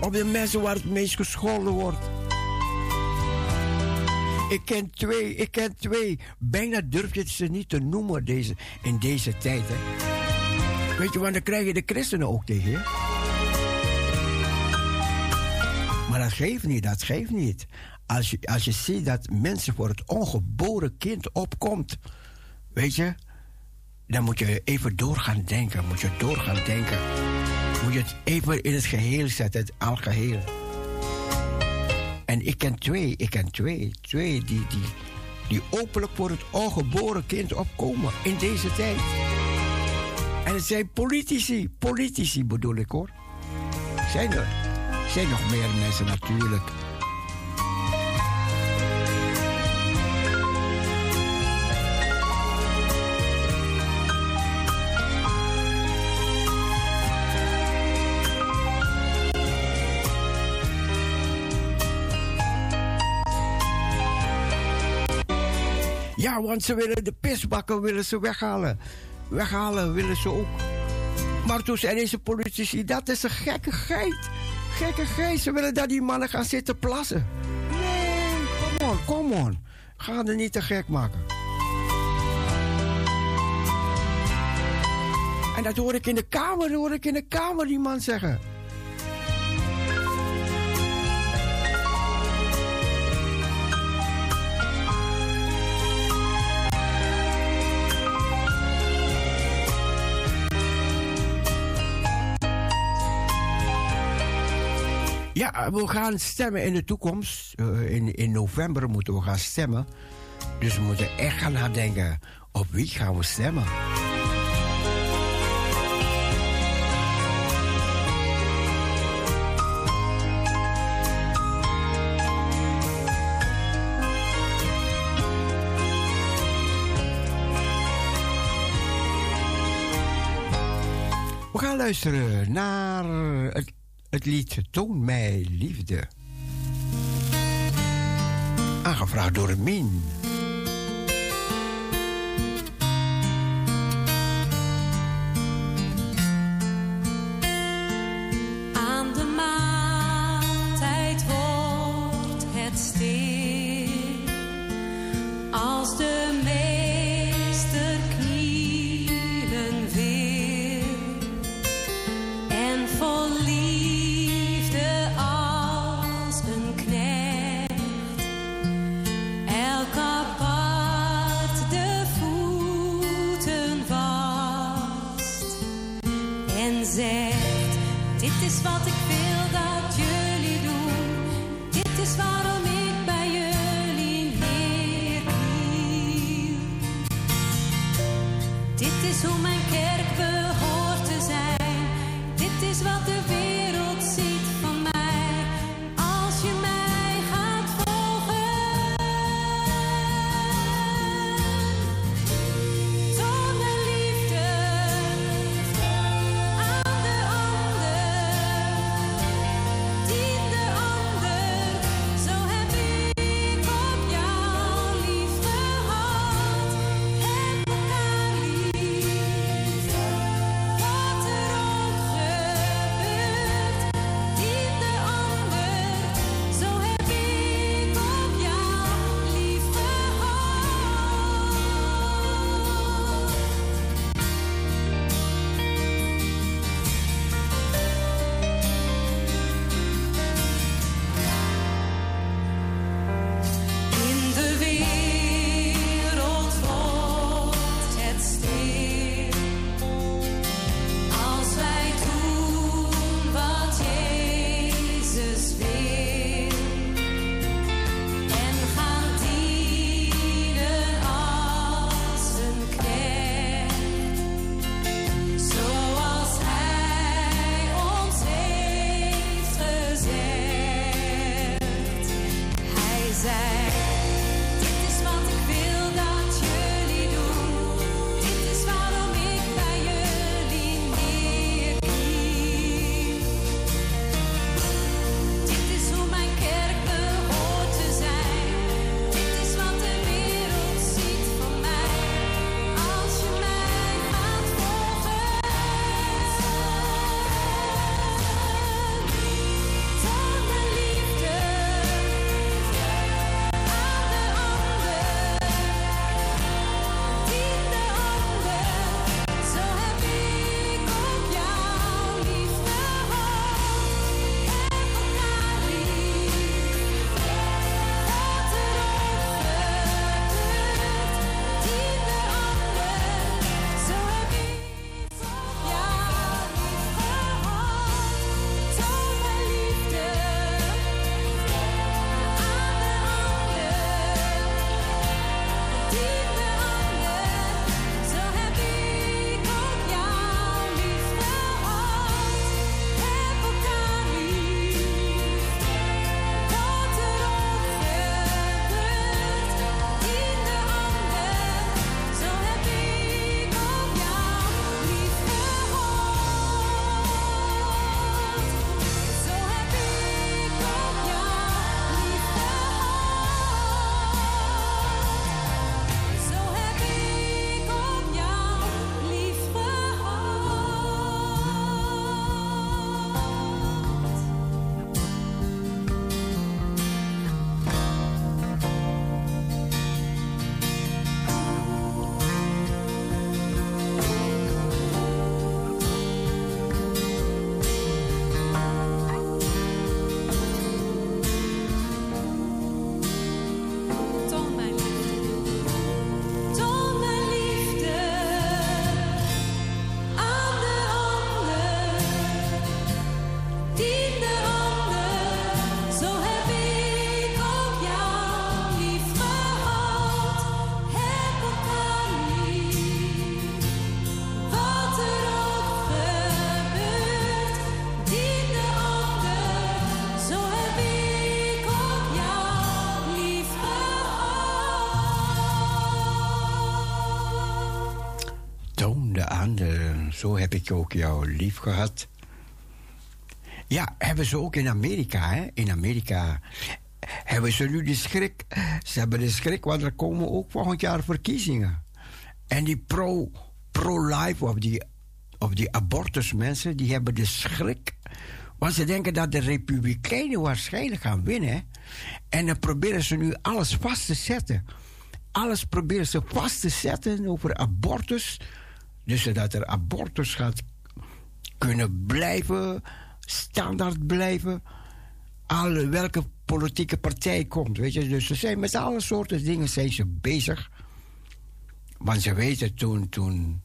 Op de mensen waar het meest gescholden wordt. Ik ken twee, ik ken twee. Bijna durf je ze niet te noemen deze, in deze tijd. Weet je, want dan krijg je de christenen ook tegen je. Maar dat geeft niet, dat geeft niet. Als je, als je ziet dat mensen voor het ongeboren kind opkomt, weet je, dan moet je even door gaan denken. Moet je door gaan denken. Moet je het even in het geheel zetten, het algeheel. En ik ken twee, ik ken twee, twee die, die, die openlijk voor het ongeboren kind opkomen in deze tijd. En het zijn politici, politici bedoel ik hoor. Zijn er, zijn nog meer mensen natuurlijk. Want ze willen de pisbakken willen ze weghalen. Weghalen willen ze ook. Maar toen zei deze politici, dat is een gekkigheid. Gekkigheid, ze willen dat die mannen gaan zitten plassen. Nee, kom on, kom on. Ga er niet te gek maken. En dat hoor ik in de kamer, hoor ik in de kamer die man zeggen. Ja, we gaan stemmen in de toekomst. Uh, in, in november moeten we gaan stemmen. Dus we moeten echt gaan nadenken. Op wie gaan we stemmen? We gaan luisteren naar het het lied Toon mij liefde. Aangevraagd door Min. Zo heb ik ook jou lief gehad. Ja, hebben ze ook in Amerika, hè? In Amerika hebben ze nu de schrik. Ze hebben de schrik, want er komen ook volgend jaar verkiezingen. En die pro, pro-life of die, of die abortusmensen, die hebben de schrik. Want ze denken dat de Republikeinen waarschijnlijk gaan winnen. En dan proberen ze nu alles vast te zetten. Alles proberen ze vast te zetten over abortus. Dus dat er abortus gaat kunnen blijven, standaard blijven. Alle, welke politieke partij komt, weet je. Dus ze zijn met alle soorten dingen zijn ze bezig. Want ze weten toen, toen,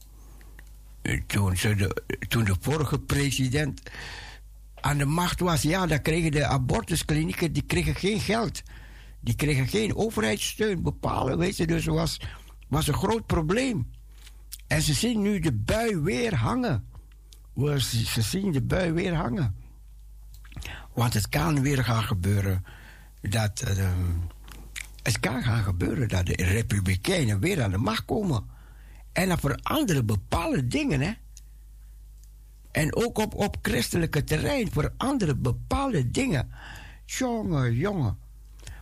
toen, de, toen de vorige president aan de macht was, ja, dan kregen de abortusklinieken die kregen geen geld. Die kregen geen overheidssteun bepalen, weet je. Dus was, was een groot probleem. En ze zien nu de bui weer hangen. Ze zien de bui weer hangen. Want het kan weer gaan gebeuren dat. eh, het kan gaan gebeuren dat de Republikeinen weer aan de macht komen. En dan veranderen bepaalde dingen, hè. En ook op, op christelijke terrein veranderen bepaalde dingen. Jongen, jongen.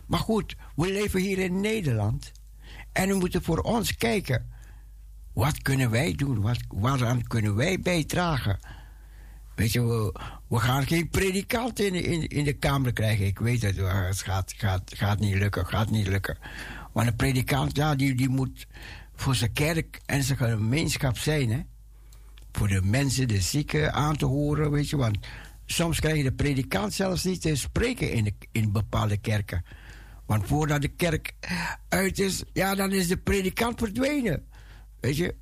Maar goed, we leven hier in Nederland. En we moeten voor ons kijken. Wat kunnen wij doen? Wat, waaraan kunnen wij bijdragen? Weet je, we, we gaan geen predikant in, in, in de Kamer krijgen. Ik weet het, het gaat, gaat, niet lukken, gaat niet lukken. Want een predikant, ja, die, die moet voor zijn kerk en zijn gemeenschap zijn, hè. Voor de mensen, de zieken aan te horen, weet je. Want soms krijg je de predikant zelfs niet te spreken in, in bepaalde kerken. Want voordat de kerk uit is, ja, dan is de predikant verdwenen. Weet je?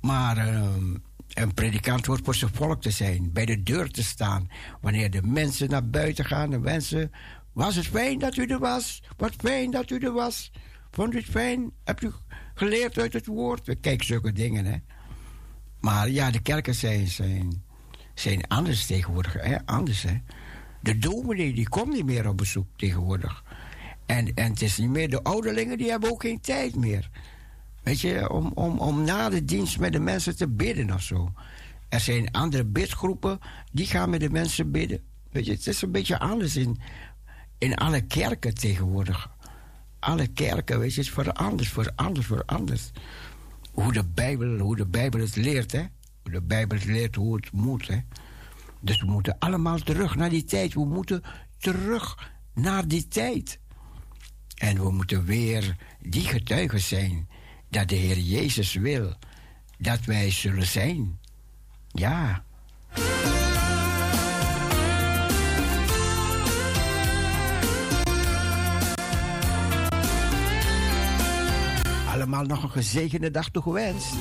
Maar ehm, een predikant hoort voor zijn volk te zijn, bij de deur te staan. Wanneer de mensen naar buiten gaan, de mensen. Was het fijn dat u er was? Wat fijn dat u er was. Vond u het fijn? Hebt u geleerd uit het woord? Kijk, zulke dingen, hè. Maar ja, de kerken zijn, zijn, zijn anders tegenwoordig. Hè? Anders, hè. De dominee, die komt niet meer op bezoek tegenwoordig. En, en het is niet meer... De ouderlingen, die hebben ook geen tijd meer. Weet je, om, om, om na de dienst met de mensen te bidden of zo. Er zijn andere bidgroepen, die gaan met de mensen bidden. Weet je, het is een beetje anders in, in alle kerken tegenwoordig. Alle kerken, weet je, het is veranderd, veranderd, veranderd. Hoe de Bijbel, hoe de Bijbel het leert, hè. Hoe de Bijbel het leert hoe het moet, hè. Dus we moeten allemaal terug naar die tijd. We moeten terug naar die tijd. En we moeten weer die getuigen zijn dat de Heer Jezus wil dat wij zullen zijn. Ja. Allemaal nog een gezegende dag toegewenst.